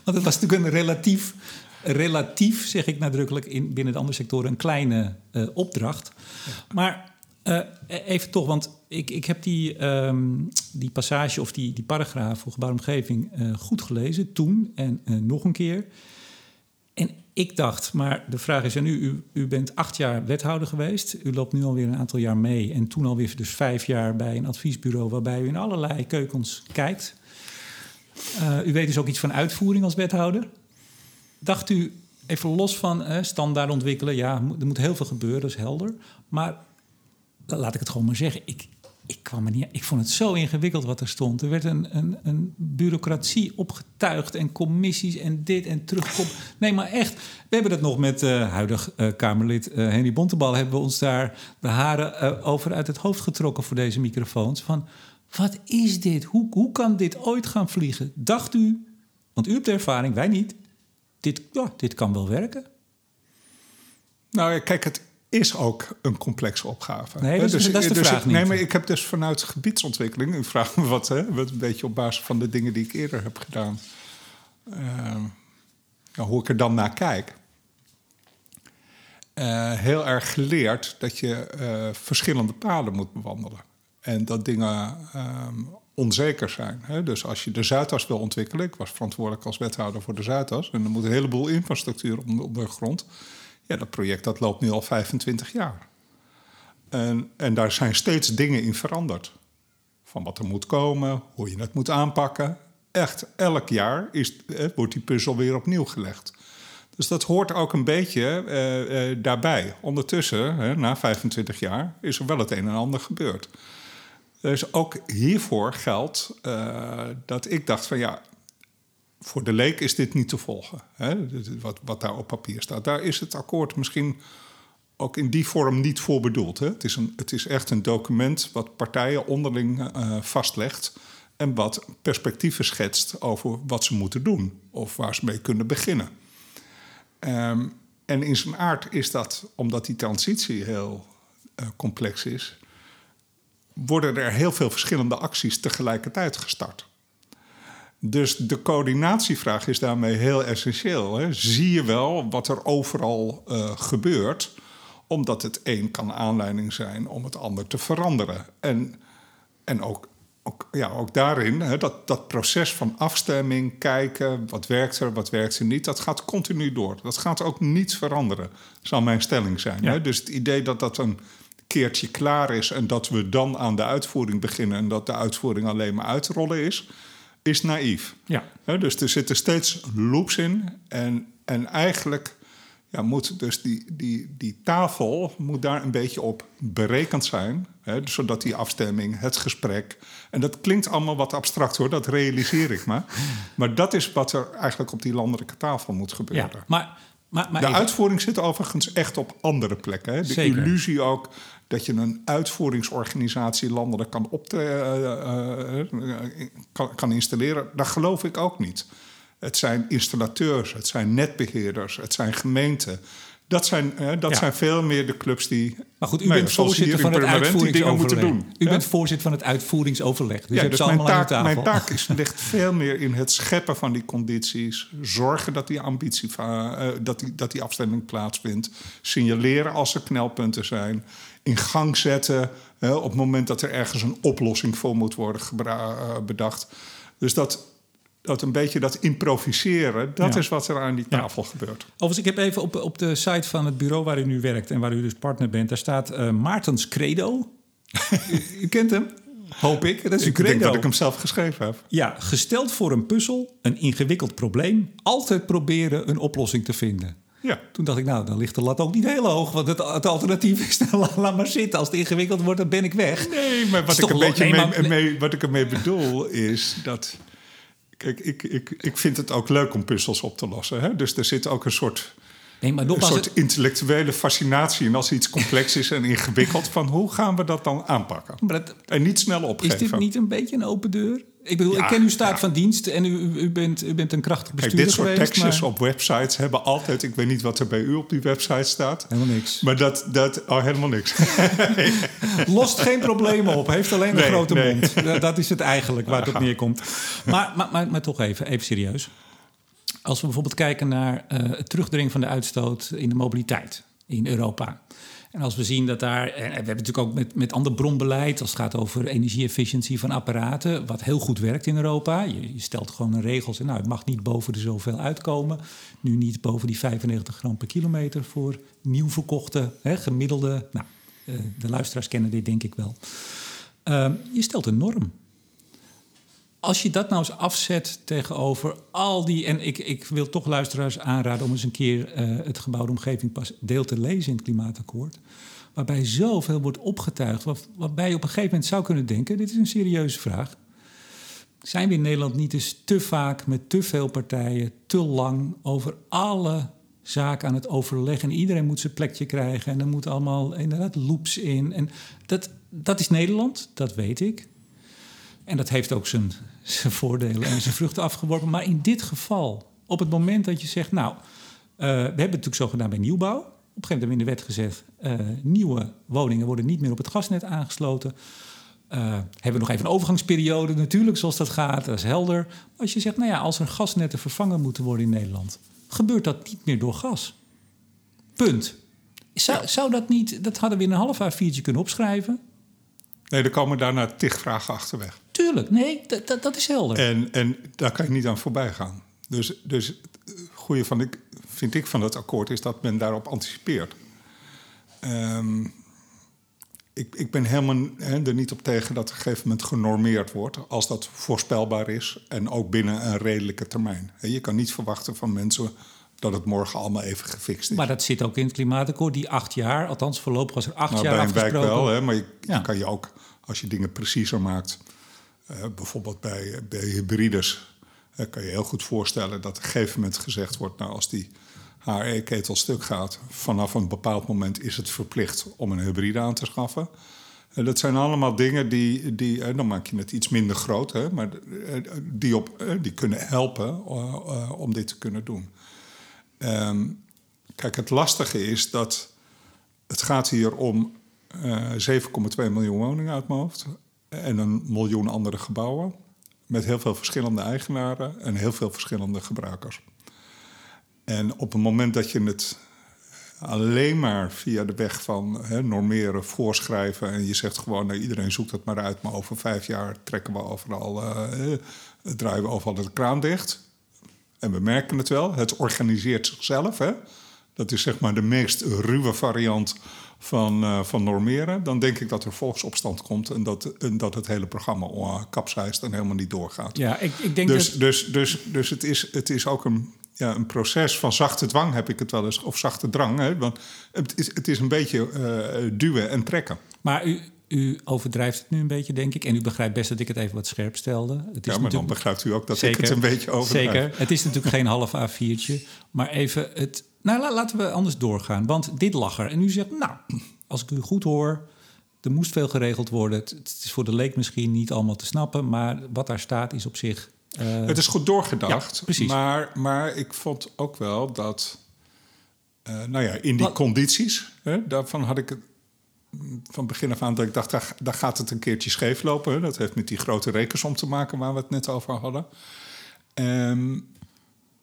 Want het was natuurlijk een relatief, relatief zeg ik nadrukkelijk, in, binnen de andere sectoren een kleine uh, opdracht. Maar uh, even toch, want ik, ik heb die, um, die passage of die, die paragraaf voor gebouwde omgeving uh, goed gelezen toen en uh, nog een keer. En ik dacht, maar de vraag is aan u, u, u bent acht jaar wethouder geweest. U loopt nu alweer een aantal jaar mee. En toen alweer dus vijf jaar bij een adviesbureau waarbij u in allerlei keukens kijkt. u weet dus ook iets van uitvoering als wethouder. Dacht u, even los van standaard ontwikkelen, ja, er moet heel veel gebeuren, dat is helder. Maar laat ik het gewoon maar zeggen, ik, ik kwam er niet Ik vond het zo ingewikkeld wat er stond. Er werd een, een, een bureaucratie opgetuigd en commissies en dit en terugkom. Nee, maar echt. We hebben dat nog met uh, huidig uh, Kamerlid uh, Henry Bontebal... hebben we ons daar de haren over uit het hoofd getrokken voor deze microfoons. Van, wat is dit? Hoe, hoe kan dit ooit gaan vliegen? Dacht u, want u hebt ervaring, wij niet... dit, ja, dit kan wel werken? Nou, kijk, het is ook een complexe opgave. Nee, dat is, dus, dat is de dus, vraag niet. Nee, maar ik heb dus vanuit gebiedsontwikkeling... u vraagt me wat, hè, wat een beetje op basis van de dingen die ik eerder heb gedaan... Uh, hoe ik er dan naar kijk... Uh, heel erg geleerd dat je uh, verschillende paden moet bewandelen. En dat dingen um, onzeker zijn. Hè? Dus als je de Zuidas wil ontwikkelen... ik was verantwoordelijk als wethouder voor de Zuidas... en er moet een heleboel infrastructuur onder de grond... Ja, dat project dat loopt nu al 25 jaar. En, en daar zijn steeds dingen in veranderd. Van wat er moet komen, hoe je het moet aanpakken. Echt, elk jaar is, eh, wordt die puzzel weer opnieuw gelegd. Dus dat hoort ook een beetje eh, eh, daarbij. Ondertussen, na 25 jaar, is er wel het een en ander gebeurd. Dus ook hiervoor geldt dat ik dacht van ja, voor de leek is dit niet te volgen. Hè? Wat, wat daar op papier staat. Daar is het akkoord misschien ook in die vorm niet voor bedoeld. Hè? Het, is een, het is echt een document wat partijen onderling uh, vastlegt. En wat perspectieven schetst over wat ze moeten doen. Of waar ze mee kunnen beginnen. Um, en in zijn aard is dat, omdat die transitie heel uh, complex is, worden er heel veel verschillende acties tegelijkertijd gestart. Dus de coördinatievraag is daarmee heel essentieel. Hè? Zie je wel wat er overal uh, gebeurt, omdat het een kan aanleiding zijn om het ander te veranderen. En, en ook, ook, ja, ook daarin, hè, dat, dat proces van afstemming, kijken, wat werkt er, wat werkt er niet, dat gaat continu door. Dat gaat ook niets veranderen, zal mijn stelling zijn. Hè? Dus het idee dat dat een keertje klaar is en dat we dan aan de uitvoering beginnen en dat de uitvoering alleen maar uitrollen is, is naïef. Ja. dus er zitten steeds loops in en, en eigenlijk ja, moet dus die, die, die tafel moet daar een beetje op berekend zijn. Hè, zodat die afstemming, het gesprek. En dat klinkt allemaal wat abstract hoor, dat realiseer ik me. Maar dat is wat er eigenlijk op die landelijke tafel moet gebeuren. Ja, maar, maar, maar de uitvoering zit overigens echt op andere plekken. Hè. De illusie ook dat je een uitvoeringsorganisatie landelijk kan, op te, uh, uh, kan, kan installeren, dat geloof ik ook niet. Het zijn installateurs, het zijn netbeheerders, het zijn gemeenten. Dat zijn, dat zijn veel meer de clubs die. Maar goed, u bent voorzitter van het uitvoeringsoverleg. Doen. U bent voorzitter van het uitvoeringsoverleg. Dus, ja, dus mijn, taak, mijn taak is, ligt veel meer in het scheppen van die condities. Zorgen dat die ambitie, uh, dat, die, dat die afstemming plaatsvindt. Signaleren als er knelpunten zijn in gang zetten. op het moment dat er ergens een oplossing voor moet worden eh, bedacht. Dus dat, dat een beetje dat improviseren, dat is wat er aan die tafel gebeurt. Overigens, ik heb even op, op de site van het bureau waar u nu werkt en waar u dus partner bent, daar staat uh, Maartens Credo. u, kent hem? Hoop ik. Dat is ik credo. denk dat ik hem zelf geschreven heb. Ja, gesteld voor een puzzel, een ingewikkeld probleem, altijd proberen een oplossing te vinden. Ja. Toen dacht ik, nou, dan ligt de lat ook niet heel hoog. Want het, het alternatief is, dan laat maar zitten. Als het ingewikkeld wordt, dan ben ik weg. Nee, maar wat, ik een beetje mee, mee, wat ik ermee bedoel is dat... Kijk, ik, ik, ik vind het ook leuk om puzzels op te lossen. Hè? Dus er zit ook een soort... Nee, maar een soort intellectuele fascinatie. En als iets complex is en ingewikkeld, van hoe gaan we dat dan aanpakken? en niet snel opgeven. Is dit niet een beetje een open deur? Ik bedoel, ik ken uw staat van dienst en u, u, bent, u bent een krachtig bestuurder Kijk, dit soort tekstjes op websites hebben altijd... Ik weet niet wat er bij u op die website staat. Helemaal niks. Maar dat... dat oh, helemaal niks. Lost geen problemen op. Heeft alleen een grote mond. Dat is het eigenlijk waar het op neerkomt. Maar, maar, maar, maar toch even, even serieus. Als we bijvoorbeeld kijken naar uh, het terugdringen van de uitstoot in de mobiliteit in Europa... En als we zien dat daar, en we hebben natuurlijk ook met, met ander bronbeleid, als het gaat over energie-efficiëntie van apparaten, wat heel goed werkt in Europa. Je, stelt gewoon een regels en nou, het mag niet boven de zoveel uitkomen. Nu niet boven die 95 gram per kilometer voor nieuw verkochte, hè, gemiddelde. Nou, eh, de luisteraars kennen dit denk ik wel. Ehm, je stelt een norm als je dat nou eens afzet tegenover al die. En ik, ik wil toch luisteraars aanraden om eens een keer uh, het gebouwde omgeving pas deel te lezen in het klimaatakkoord. Waarbij zoveel wordt opgetuigd. waarbij je op een gegeven moment zou kunnen denken: dit is een serieuze vraag. Zijn we in Nederland niet eens te vaak met te veel partijen, te lang over alle zaken aan het overleggen? En iedereen moet zijn plekje krijgen. En er moeten allemaal inderdaad loops in. En dat, dat is Nederland, dat weet ik. En dat heeft ook zijn, zijn voordelen en zijn vruchten afgeworpen. Maar in dit geval, op het moment dat je zegt, nou, uh, we hebben het natuurlijk zo gedaan bij nieuwbouw. Op een gegeven moment in de wet gezegd, uh, nieuwe woningen worden niet meer op het gasnet aangesloten. Uh, hebben we nog even een overgangsperiode natuurlijk, zoals dat gaat, dat is helder. Maar als je zegt, nou ja, als er gasnetten vervangen moeten worden in Nederland, gebeurt dat niet meer door gas. Punt. Zou, zou dat niet, dat hadden we in een half A4'tje kunnen opschrijven. Nee, er komen daarna tig vragen achterweg. Tuurlijk, nee, dat, is helder. En, en daar kan je niet aan voorbij gaan. Dus, dus het goede van ik, vind ik van het akkoord is dat men daarop anticipeert. Um, ik, ik ben helemaal er niet op tegen dat op een gegeven moment genormeerd wordt. Als dat voorspelbaar is en ook binnen een redelijke termijn. Je kan niet verwachten van mensen dat het morgen allemaal even gefixt is. Maar dat zit ook in het klimaatakkoord, die acht jaar. Althans, voorlopig was er acht nou, jaar bij een wijk wel, hè, maar je, kan je ook, als je dingen preciezer maakt... Uh, bijvoorbeeld bij, bij hybrides... Uh, kan je heel goed voorstellen dat op een gegeven moment gezegd wordt... nou, als die HE-ketel stuk gaat... vanaf een bepaald moment is het verplicht om een hybride aan te schaffen... Uh, dat zijn allemaal dingen die, die dan maak je het iets minder groot, hè, maar die, op, die kunnen helpen om dit te kunnen doen. Um, kijk, het lastige is dat het gaat hier om uh, 7,2 miljoen woningen uit mijn hoofd en een miljoen andere gebouwen met heel veel verschillende eigenaren en heel veel verschillende gebruikers. En op het moment dat je het alleen maar via de weg van hè, normeren, voorschrijven en je zegt gewoon nou, iedereen zoekt het maar uit, maar over vijf jaar trekken we overal, uh, draaien we overal de kraan dicht. En we merken het wel, het organiseert zichzelf. Hè? Dat is zeg maar de meest ruwe variant van, uh, van normeren, dan denk ik dat er volksopstand komt en dat, en dat het hele programma kapseist en helemaal niet doorgaat. Ja, ik, ik denk dus, dat... dus, dus, dus het, is, het is ook een, ja, een proces van zachte dwang, heb ik het wel eens, of zachte drang. Hè? Want het is, het is een beetje uh, duwen en trekken. Maar u, u overdrijft het nu een beetje, denk ik. En u begrijpt best dat ik het even wat scherp stelde. Het is ja, maar natuurlijk... dan begrijpt u ook dat Zeker, ik het een beetje overdrijf. Zeker. Het is natuurlijk geen half A4'tje. Maar even het... Nou, la- laten we anders doorgaan. Want dit lag er. En u zegt, nou, als ik u goed hoor... er moest veel geregeld worden. Het, het is voor de leek misschien niet allemaal te snappen... maar wat daar staat is op zich... eh, Het is goed doorgedacht. Ja, precies. Maar, maar ik vond ook wel dat, eh, nou ja, in die Wat- condities, hè, daarvan had ik het van begin af aan dat ik dacht, daar, daar gaat het een keertje scheef lopen. Hè. Dat heeft met die grote rekensom te maken waar we het net over hadden. Ehm,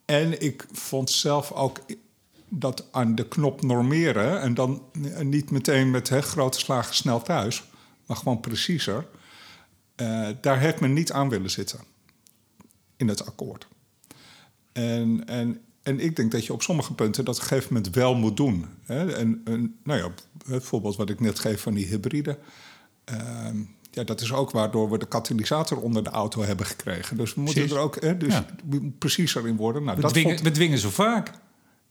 en ik vond zelf ook dat aan de knop normeren en dan niet meteen met hè, grote slagen snel thuis, maar gewoon preciezer. eh, daar heeft men niet aan willen zitten in het akkoord. En, en, en ik denk dat je op sommige punten dat op een gegeven moment wel moet doen. Hè? En, en nou ja, het voorbeeld wat ik net geef van die hybride. ehm, ja, dat is ook waardoor we de katalysator onder de auto hebben gekregen. Dus we moeten Precies. er ook hè, dus Ja. preciezer in worden. Nou, we, dat dwingen, vond, we dwingen zo vaak.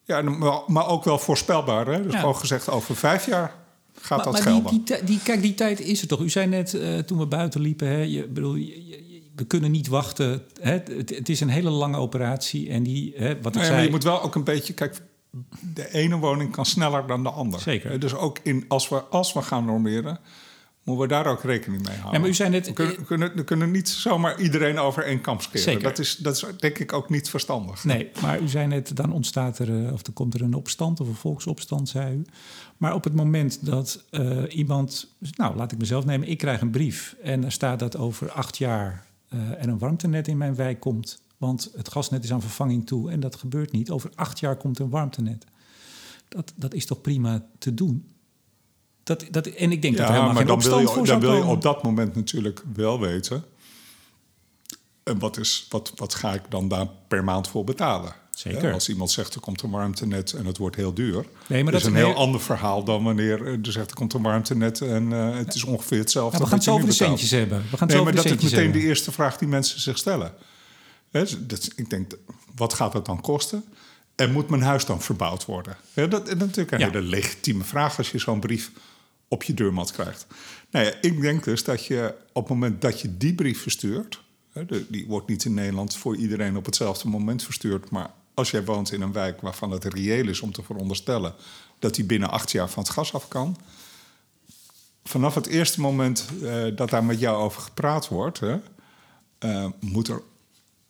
ja, maar, maar ook wel voorspelbaar. Hè? Dus Ja. gewoon gezegd, over vijf jaar gaat Maar, dat maar gelden. die, die, kijk, die tijd is er toch. U zei net eh, toen we buiten liepen, hè, je, bedoel, je- we kunnen niet wachten. Hè, het, het is een hele lange operatie. En die, hè, wat ik Nee, maar zei, je moet wel ook een beetje... Kijk, de ene woning kan sneller dan de ander. Zeker. Eh, Dus ook in, als, we, als we gaan normeren... moeten we daar ook rekening mee houden. Ja, maar u zei net- We kunnen, we kunnen, we kunnen niet zomaar iedereen over één kam scheren. Zeker. Dat is, dat is denk ik ook niet verstandig. Nee, maar u zei net, dan ontstaat er, eh, of er komt er een opstand of een volksopstand, zei u. Maar op het moment dat eh, iemand, nou laat ik mezelf nemen, ik krijg een brief en er staat dat over acht jaar er een warmtenet in mijn wijk komt. Want het gasnet is aan vervanging toe en dat gebeurt niet. Over acht jaar komt een warmtenet. Dat, dat is toch prima te doen? Dat, dat, en ik denk dat er helemaal geen dan wil, je, voor dan wil je op dat moment natuurlijk wel weten... En wat, is, wat, wat ga ik dan daar per maand voor betalen? Zeker. Als iemand zegt er komt een warmtenet en het wordt heel duur. Nee, maar dat dat is een heel ander verhaal dan wanneer eh, er zegt er komt een warmtenet en eh, het is ongeveer hetzelfde. Ja, we gaan het zo over de betaalt. centjes hebben. We gaan het Nee, maar dat is meteen de eerste vraag die mensen zich stellen. Dus dat, ik denk, wat gaat het dan kosten? En moet mijn huis dan verbouwd worden? Dat is natuurlijk een Ja. hele legitieme vraag als je zo'n brief op je deurmat krijgt. Nou ja, ik denk dus dat je op het moment dat je die brief verstuurt... Die wordt niet in Nederland voor iedereen op hetzelfde moment verstuurd... maar als jij woont in een wijk waarvan het reëel is om te veronderstellen... dat die binnen acht jaar van het gas af kan vanaf het eerste moment eh, dat daar met jou over gepraat wordt, hè, eh, moet er.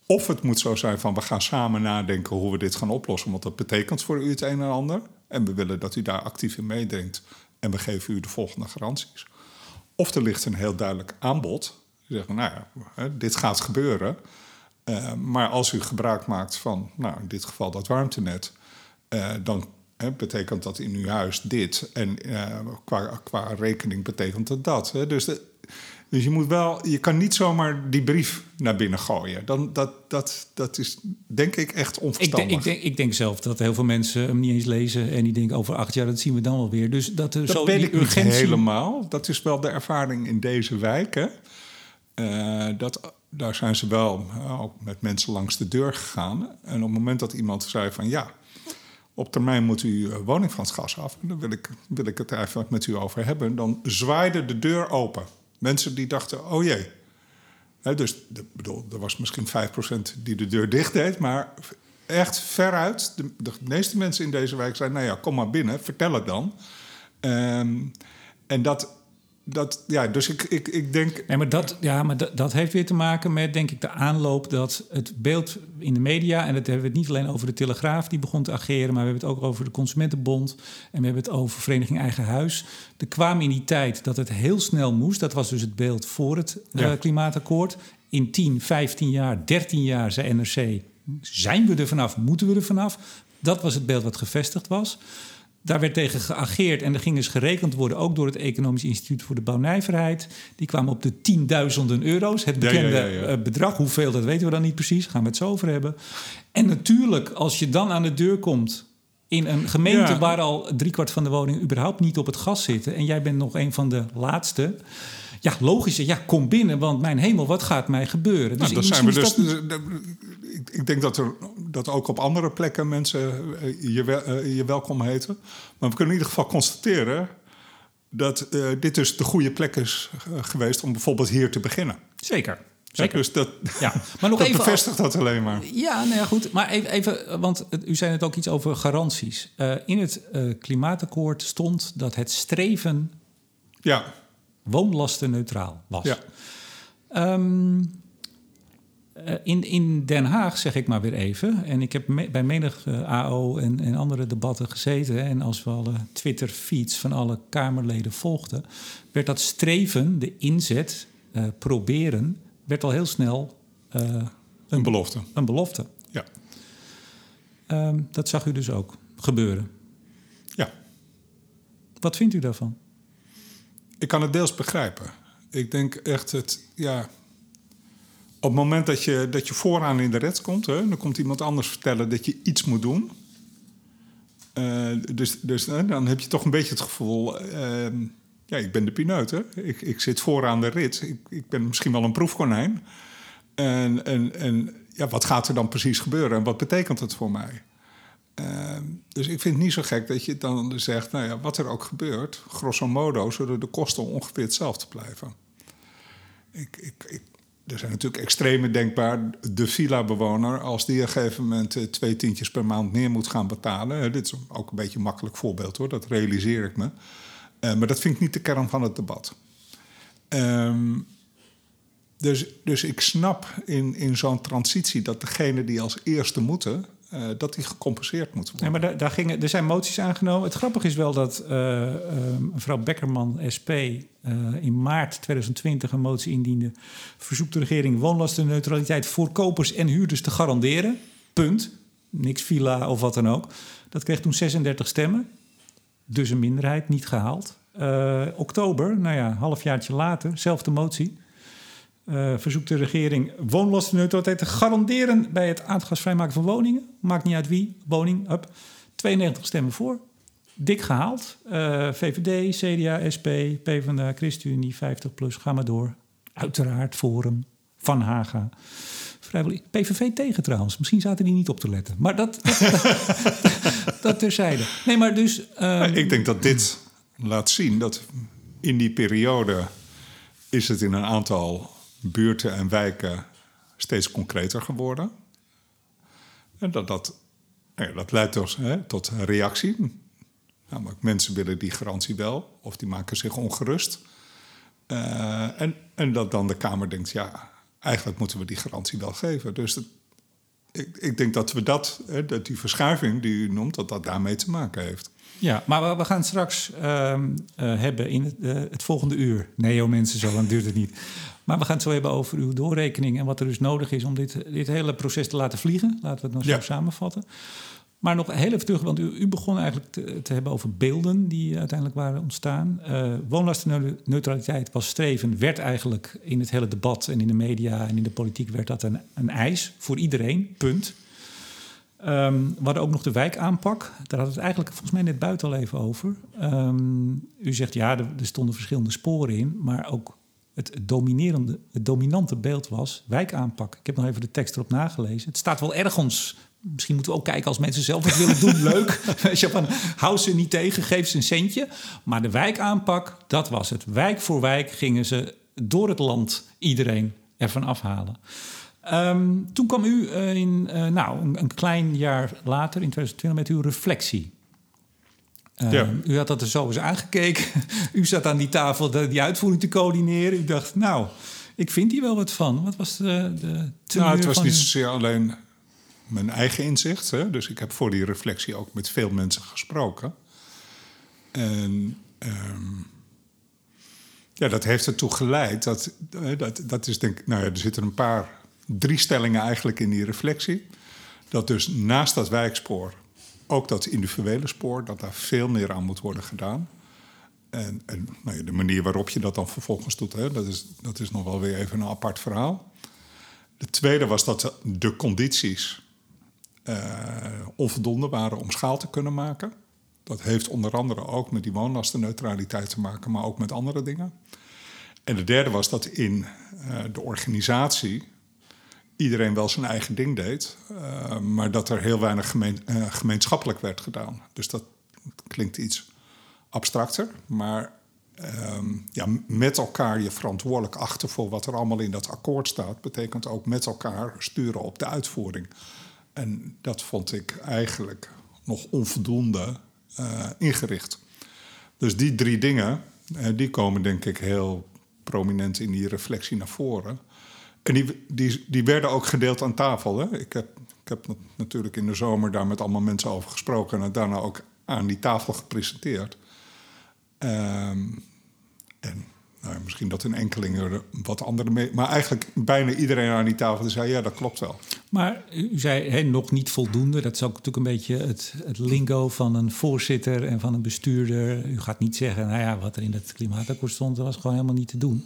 Of het moet zo zijn van we gaan samen nadenken hoe we dit gaan oplossen, want dat betekent voor u het een en ander. En we willen dat u daar actief in meedenkt en we geven u de volgende garanties. Of er ligt een heel duidelijk aanbod. Je zegt, nou ja, dit gaat gebeuren. Eh, maar als u gebruik maakt van, nou in dit geval dat warmtenet, eh, dan hè, betekent dat in uw huis dit. En eh, qua, qua rekening betekent het dat. Hè. Dus, de- dus je moet wel, je kan niet zomaar die brief naar binnen gooien. Dan, dat, dat, dat is denk ik echt Ik onverstandig. denk, ik, denk, ik denk zelf dat heel veel mensen hem niet eens lezen en die denken over acht jaar, dat zien we dan wel weer. Dus dat Dat zo weet ik niet urgentie. helemaal. Dat is wel de ervaring in deze wijken. Dat, daar zijn ze wel eh, ook met mensen langs de deur gegaan. En op het moment dat iemand zei van ja, op termijn moet u uw woning van het gas af. En wil ik, wil ik het even met u over hebben. Dan zwaaide de deur open. Mensen die dachten, oh jee. Dus de, bedoel, er was misschien 5% die de deur dicht deed. Maar echt veruit, de, de meeste mensen in deze wijk zeiden... nou ja, kom maar binnen, vertel het dan. Ehm, en dat, dat, ja, dus ik, ik, ik denk. Nee, maar dat, ja, maar dat, dat heeft weer te maken met, denk ik, de aanloop dat het beeld in de media. En dat hebben we het niet alleen over de Telegraaf die begon te ageren, maar we hebben het ook over de Consumentenbond. En we hebben het over Vereniging Eigen Huis. Er kwam in die tijd dat het heel snel moest. Dat was dus het beeld voor het Ja. eh, klimaatakkoord. In 10, 15 jaar, 13 jaar zei NRC: zijn we er vanaf? Moeten we er vanaf? Dat was het beeld wat gevestigd was. Daar werd tegen geageerd en er ging dus gerekend worden, ook door het Economisch Instituut voor de Bouwnijverheid. Die kwamen op de tienduizenden euro's. Het ja, bekende ja, ja. eh, bedrag, hoeveel, dat weten we dan niet precies. Gaan we het zo over hebben. En natuurlijk, als je dan aan de deur komt in een gemeente Ja. waar al driekwart van de woningen überhaupt niet op het gas zitten. en jij bent nog een van de laatste. Ja, logisch. Ja, kom binnen, want mijn hemel, wat gaat mij gebeuren? Nou, dan zijn we dus. dat- ik, denk dat er dat ook op andere plekken mensen eh, je, wel- eh, je welkom heten. Maar we kunnen in ieder geval constateren dat eh, dit dus de goede plek is eh, geweest om bijvoorbeeld hier te beginnen. Zeker. Zeker. Dus dat, Ja, maar nog dat even bevestigt dat alleen maar. Ja, nou ja, goed. Maar even, even want het- u zei het ook iets over garanties. Eh, in het eh, klimaatakkoord stond dat het streven Ja, woonlastenneutraal was. ja. Ehm, eh, in, in Den Haag, zeg ik maar weer even... en ik heb me- bij menig AO en, en andere debatten gezeten... hè, en als we alle Twitter-feeds van alle Kamerleden volgden... werd dat streven, de inzet, proberen... werd al heel snel eh, Een belofte. een belofte. Ja. Ehm, dat zag u dus ook gebeuren. ja. Wat vindt u daarvan? Ik kan het deels begrijpen. Ik denk echt het, ja. Op het moment dat je, dat je vooraan in de red komt, hè, dan komt iemand anders vertellen dat je iets moet doen. Eh, dus dus hè, dan heb je toch een beetje het gevoel. ehm, ja, ik ben de pineut, hè? Ik, ik zit vooraan de rit. Ik, ik ben misschien wel een proefkonijn. En, en, en ja, wat gaat er dan precies gebeuren en wat betekent het voor mij? Ehm, dus ik vind het niet zo gek dat je dan zegt, nou ja, wat er ook gebeurt, grosso modo zullen de kosten ongeveer hetzelfde blijven. Ik, ik, ik, er zijn natuurlijk extreme denkbaar. De villa-bewoner, als die op een gegeven moment eh, twee tientjes per maand meer moet gaan betalen. dit is ook een beetje een makkelijk voorbeeld hoor, dat realiseer ik me. Eh, maar dat vind ik niet de kern van het debat. Ehm, dus, dus ik snap in, in zo'n transitie dat degene die als eerste moeten, eh, dat die gecompenseerd Nee, worden. maar daar, daar gingen, er zijn moties aangenomen. Het grappige is wel dat eh, mevrouw Beckerman, SP, in maart 2020 een motie indiende. Verzoekt de regering woonlastenneutraliteit voor kopers en huurders te garanderen. Punt. Niks villa of wat dan ook. Dat kreeg toen 36 stemmen. Dus een minderheid, niet gehaald. Eh, oktober, nou ja, halfjaartje later, zelfde motie. Eh, verzoekt de regering woonlastenneutraliteit te garanderen bij het aardgasvrijmaken van woningen. Maakt niet uit wie, woning, up. 92 stemmen voor. Dik gehaald. Eh, VVD, CDA, SP, PvdA, ChristenUnie, 50 plus, ga maar door. Uiteraard Forum, Van Haga. PVV tegen trouwens. Misschien zaten die niet op te letten. Maar dat, dat, terzijde. Nee, maar dus... ehm, ik denk dat dit laat zien dat in die periode is het in een aantal buurten en wijken steeds concreter geworden. En dat, dat, nou dat leidt dus, hè, tot een reactie. Namelijk, mensen willen die garantie wel, of die maken zich ongerust. Eh, en, en dat dan de Kamer denkt, ja, eigenlijk moeten we die garantie wel geven. Dus dat, ik, ik denk dat we dat, hè, dat die verschuiving die u noemt, dat dat daarmee te maken heeft. Ja, maar we, we gaan straks ehm, eh, hebben in het, eh, het volgende uur. Nee joh mensen, zo lang duurt het niet. Maar we gaan het zo hebben over uw doorrekening... en wat er dus nodig is om dit, dit hele proces te laten vliegen. Laten we het zo Ja. samenvatten. Maar nog heel even terug, want u, u begon eigenlijk te, hebben over beelden... die uiteindelijk waren ontstaan. Eh woonlastenneutraliteit was streven, werd eigenlijk in het hele debat... en in de media en in de politiek werd dat een, een eis voor iedereen, punt... Ehm, we hadden ook nog de wijkaanpak. Daar hadden we het eigenlijk volgens mij net buiten al even over. Ehm, u zegt ja, er, er stonden verschillende sporen in, maar ook het, dominerende, het dominante beeld was wijkaanpak. Ik heb nog even de tekst erop nagelezen. Het staat wel ergens. Misschien moeten we ook kijken als mensen zelf wat willen doen. Leuk. Weet je, van, hou ze niet tegen, geef ze een centje. Maar de wijkaanpak, dat was het. Wijk voor wijk gingen ze door het land iedereen ervan afhalen. Ehm, toen kwam u eh, in, eh, nou, een, een klein jaar later, in 2020, met uw reflectie. Ja. U had dat er zo eens aangekeken. u zat aan die tafel de, die uitvoering te coördineren. U dacht, nou, ik vind hier wel wat van. Wat was de, de Nou, het was niet zozeer alleen mijn eigen inzicht. Hè? Dus ik heb voor die reflectie ook met veel mensen gesproken. En um, ja, dat heeft ertoe geleid dat, dat, dat is denk nou ja, er zitten een paar, drie stellingen eigenlijk in die reflectie. Dat dus naast dat wijkspoor ook dat individuele spoor, dat daar veel meer aan moet worden gedaan. En, en nou ja, de manier waarop je dat dan vervolgens doet, hè, dat, is, dat is nog wel weer even een apart verhaal. De tweede was dat de condities onvoldoende waren om schaal te kunnen maken. Dat heeft onder andere ook met die woonlastenneutraliteit te maken, maar ook met andere dingen. En de derde was dat in uh, de organisatie iedereen wel zijn eigen ding deed, uh, maar dat er heel weinig gemeen, gemeenschappelijk werd gedaan. Dus dat klinkt iets abstracter, maar um, ja, met elkaar je verantwoordelijk achter voor wat er allemaal in dat akkoord staat, betekent ook met elkaar sturen op de uitvoering. En dat vond ik eigenlijk nog onvoldoende uh, ingericht. Dus die drie dingen, die komen denk ik heel prominent in die reflectie naar voren. En die, die, die werden ook gedeeld aan tafel. Hè? Ik, heb, ik heb natuurlijk in de zomer daar met allemaal mensen over gesproken en het daarna ook aan die tafel gepresenteerd. Um, en nou, misschien dat een enkeling er wat andere mee. Maar eigenlijk bijna iedereen aan die tafel zei: ja, dat klopt wel. Maar u zei nog niet voldoende. Dat is ook natuurlijk een beetje het, het, lingo van een voorzitter en van een bestuurder. U gaat niet zeggen: nou ja, wat er in het klimaatakkoord stond, dat was gewoon helemaal niet te doen.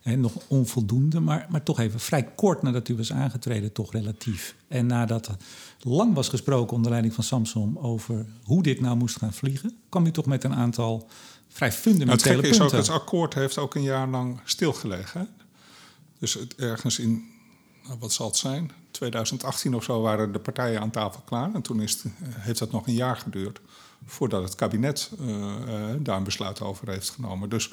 He, nog onvoldoende, maar, maar toch even vrij kort nadat u was aangetreden, toch relatief. En nadat lang was gesproken onder leiding van Samsung over hoe dit nou moest gaan vliegen, kwam u toch met een aantal vrij fundamentele nou, het punten. Is ook, het akkoord heeft ook een jaar lang stilgelegen. Hè? Dus het, ergens in, nou, wat zal het zijn, 2018 of zo waren de partijen aan tafel klaar. En toen is het, heeft dat nog een jaar geduurd voordat het kabinet uh, uh, daar een besluit over heeft genomen. Dus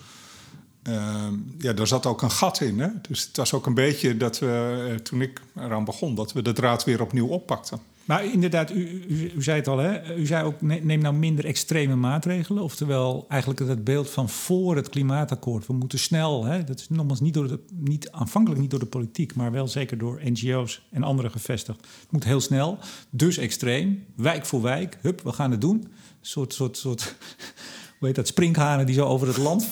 uh, ja, daar zat ook een gat in. Hè? Dus het was ook een beetje dat we, toen ik eraan begon, dat we de draad weer opnieuw oppakten. Maar inderdaad, u, u, u, zei het al, hè? u zei ook neem nou minder extreme maatregelen. Oftewel eigenlijk het beeld van voor het klimaatakkoord. We moeten snel, hè? dat is nogmaals niet, door de, niet aanvankelijk niet door de politiek, maar wel zeker door NGO's en anderen gevestigd. Het moet heel snel, dus extreem, wijk voor wijk, hup, we gaan het doen. Een soort, soort, soort hoe heet dat, sprinkhanen die zo over het land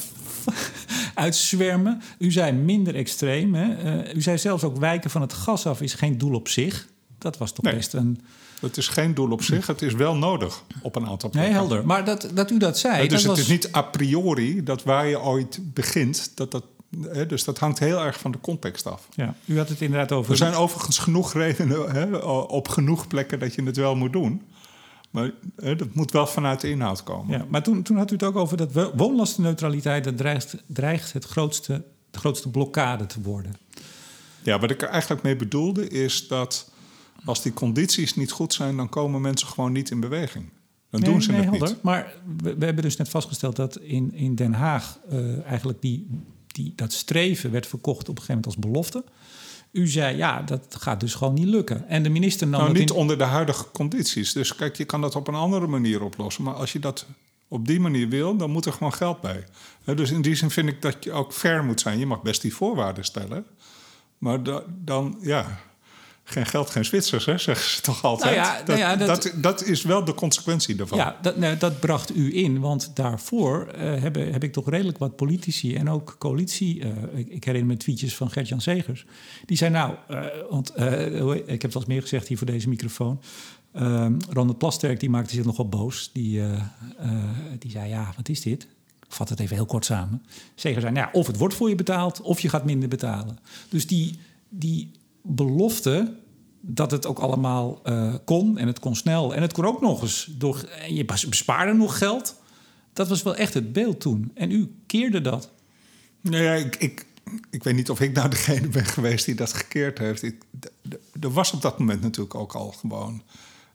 uitzwermen. U zei minder extreem. Hè? Uh, u zei zelfs ook wijken van het gas af is geen doel op zich. Dat was toch nee, best een. Het is geen doel op zich, het is wel nodig op een aantal plekken. Nee, helder. Maar dat, dat u dat zei. Ja, dus dat het was... is niet a priori dat waar je ooit begint, dat dat. Dus dat hangt heel erg van de context af. Ja, u had het inderdaad over. Er zijn overigens genoeg redenen op genoeg plekken dat je het wel moet doen. Maar hè, dat moet wel vanuit de inhoud komen. Ja, maar toen, toen had u het ook over dat woonlastenneutraliteit... dat dreigt, dreigt het grootste, de grootste blokkade te worden. Ja, wat ik er eigenlijk mee bedoelde is dat... als die condities niet goed zijn... dan komen mensen gewoon niet in beweging. Dan nee, doen ze nee, het helder. niet. Maar we, we, hebben dus net vastgesteld dat in, in Den Haag... Uh, eigenlijk die, die, dat streven werd verkocht op een gegeven moment als belofte... U zei, ja, dat gaat dus gewoon niet lukken. En de minister nam nou, niet in... onder de huidige condities. Dus kijk, je kan dat op een andere manier oplossen. Maar als je dat op die manier wil, dan moet er gewoon geld bij. Dus in die zin vind ik dat je ook fair moet zijn. Je mag best die voorwaarden stellen. Maar da, dan, ja, geen geld, geen Zwitsers, hè, zeggen ze toch altijd. Nou ja, dat, nou ja, dat, dat, dat, is wel de consequentie daarvan. Ja, dat, nou, dat bracht u in. Want daarvoor uh, heb, heb, ik toch redelijk wat politici en ook coalitie... Uh, ik, ik, herinner me tweetjes van Gert-Jan Segers. Die zei nou, uh, want ik heb het wel eens meer gezegd hier voor deze microfoon... Ronald Plasterk die maakte zich nogal boos. Die, die zei, ja, wat is dit? Ik vat het even heel kort samen. Segers zei, nou ja, of het wordt voor je betaald... of je gaat minder betalen. Dus die... die belofte dat het ook allemaal uh, kon en het kon snel. En het kon ook nog eens door. Je bespaarde nog geld. Dat was wel echt het beeld toen. En u keerde dat. Nou ja, ik, ik, ik weet niet of ik nou degene ben geweest die dat gekeerd heeft. Er was op dat moment natuurlijk ook al gewoon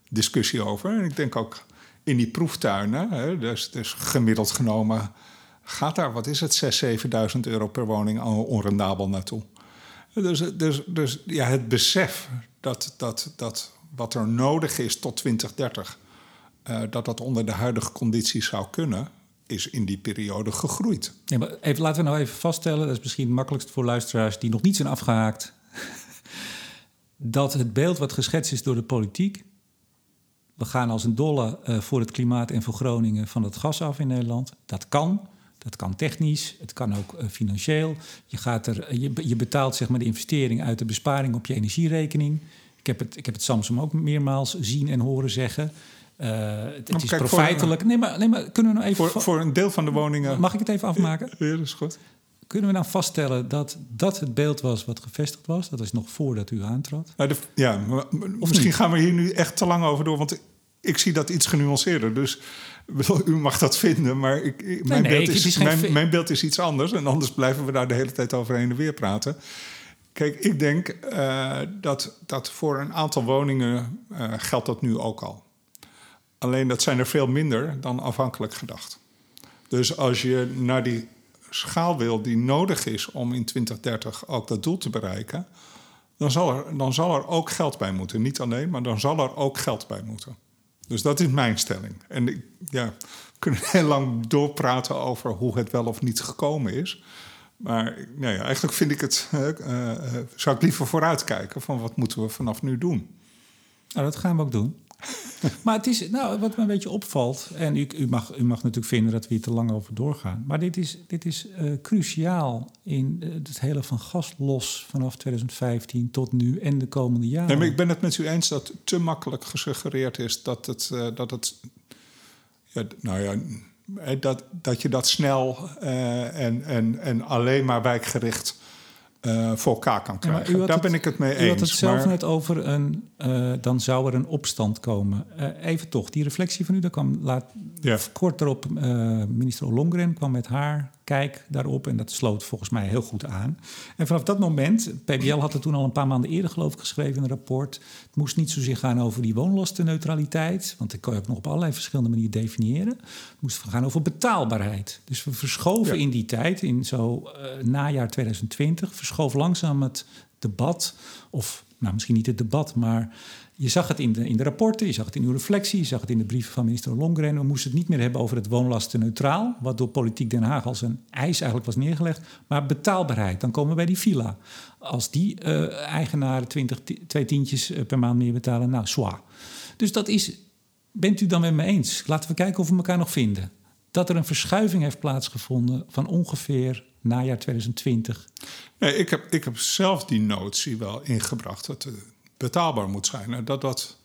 discussie over. En ik denk ook in die proeftuinen, hè, dus, dus gemiddeld genomen gaat daar, wat is het, 6.000, 7.000 euro per woning onrendabel naartoe. Dus, dus, dus ja, het besef dat, dat, dat wat er nodig is tot 2030 uh, dat dat onder de huidige condities zou kunnen, is in die periode gegroeid. Maar even, laten we nou even vaststellen, dat is misschien het makkelijkst voor luisteraars die nog niet zijn afgehaakt, dat het beeld wat geschetst is door de politiek, we gaan als een dolle uh, voor het klimaat en voor Groningen van het gas af in Nederland, dat kan. Dat kan technisch, het kan ook uh, financieel. Je, gaat er, je, je betaalt zeg maar, de investering uit de besparing op je energierekening. Ik heb het, ik heb het Samsung ook meermaals zien en horen zeggen. Uh, het, het is profijtelijk. Nee maar, nee, maar kunnen we nou even... Voor, voor een deel van de woningen... Mag ik het even afmaken? Ja, dat is goed. Kunnen we dan nou vaststellen dat dat het beeld was wat gevestigd was? Dat is nog voordat u aantrad? Nou, de, ja, maar, misschien gaan we hier nu echt te lang over door. Want ik zie dat iets genuanceerder. Dus u mag dat vinden, maar ik, mijn, beeld is, mijn, mijn, beeld is iets anders. En anders blijven we daar de hele tijd over heen en weer praten. Kijk, ik denk uh, dat, dat voor een aantal woningen uh, geldt dat nu ook al. Alleen dat zijn er veel minder dan afhankelijk gedacht. Dus als je naar die schaal wil die nodig is om in 2030 ook dat doel te bereiken, dan zal er, dan zal er ook geld bij moeten. Niet alleen, maar dan zal er ook geld bij moeten. Dus dat is mijn stelling. En ik, ja, we kunnen heel lang doorpraten over hoe het wel of niet gekomen is. Maar nou ja, eigenlijk vind ik het, uh, uh, zou ik liever vooruitkijken van wat moeten we vanaf nu doen. Nou, dat gaan we ook doen. maar het is, nou, wat me een beetje opvalt, en u, u, mag, u mag natuurlijk vinden dat we hier te lang over doorgaan, maar dit is, dit is uh, cruciaal in uh, het hele van gas los vanaf 2015 tot nu en de komende jaren. Maar ik ben het met u eens dat te makkelijk gesuggereerd is dat het, uh, dat het ja, nou ja, dat, dat je dat snel en, en, en alleen maar wijkgericht uh, voor elkaar kan krijgen. Ja, Daar het, ben ik het mee eens. U had het zelf net over een, uh, dan zou er een opstand komen. Uh, even toch, die reflectie van u, daar kwam laat, ja. kort erop minister Ollongren kwam met haar kijk daarop en dat sloot volgens mij heel goed aan. En vanaf dat moment, PBL had het toen al een paar maanden eerder geloof ik geschreven in een rapport, het moest niet zozeer gaan over die woonlastenneutraliteit, want dat kan je ook nog op allerlei verschillende manieren definiëren. Het moest gaan over betaalbaarheid. Dus we verschoven ja. in die tijd, in zo najaar 2020, verschoof langzaam het debat, of nou, misschien niet het debat, maar je zag het in de, in de rapporten, je zag het in uw reflectie, je zag het in de brieven van minister Longren. We moesten het niet meer hebben over het woonlastenneutraal, wat door politiek Den Haag als een eis eigenlijk was neergelegd, maar betaalbaarheid. Dan komen we bij die villa. Als die uh, eigenaren 20, twee tientjes per maand meer betalen, nou, zwaar. Dus dat is, bent u dan met me eens? Laten we kijken of we elkaar nog vinden. Dat er een verschuiving heeft plaatsgevonden van ongeveer najaar 2020. Nee, ik heb, ik heb zelf die notie wel ingebracht dat het betaalbaar moet zijn. Dat dat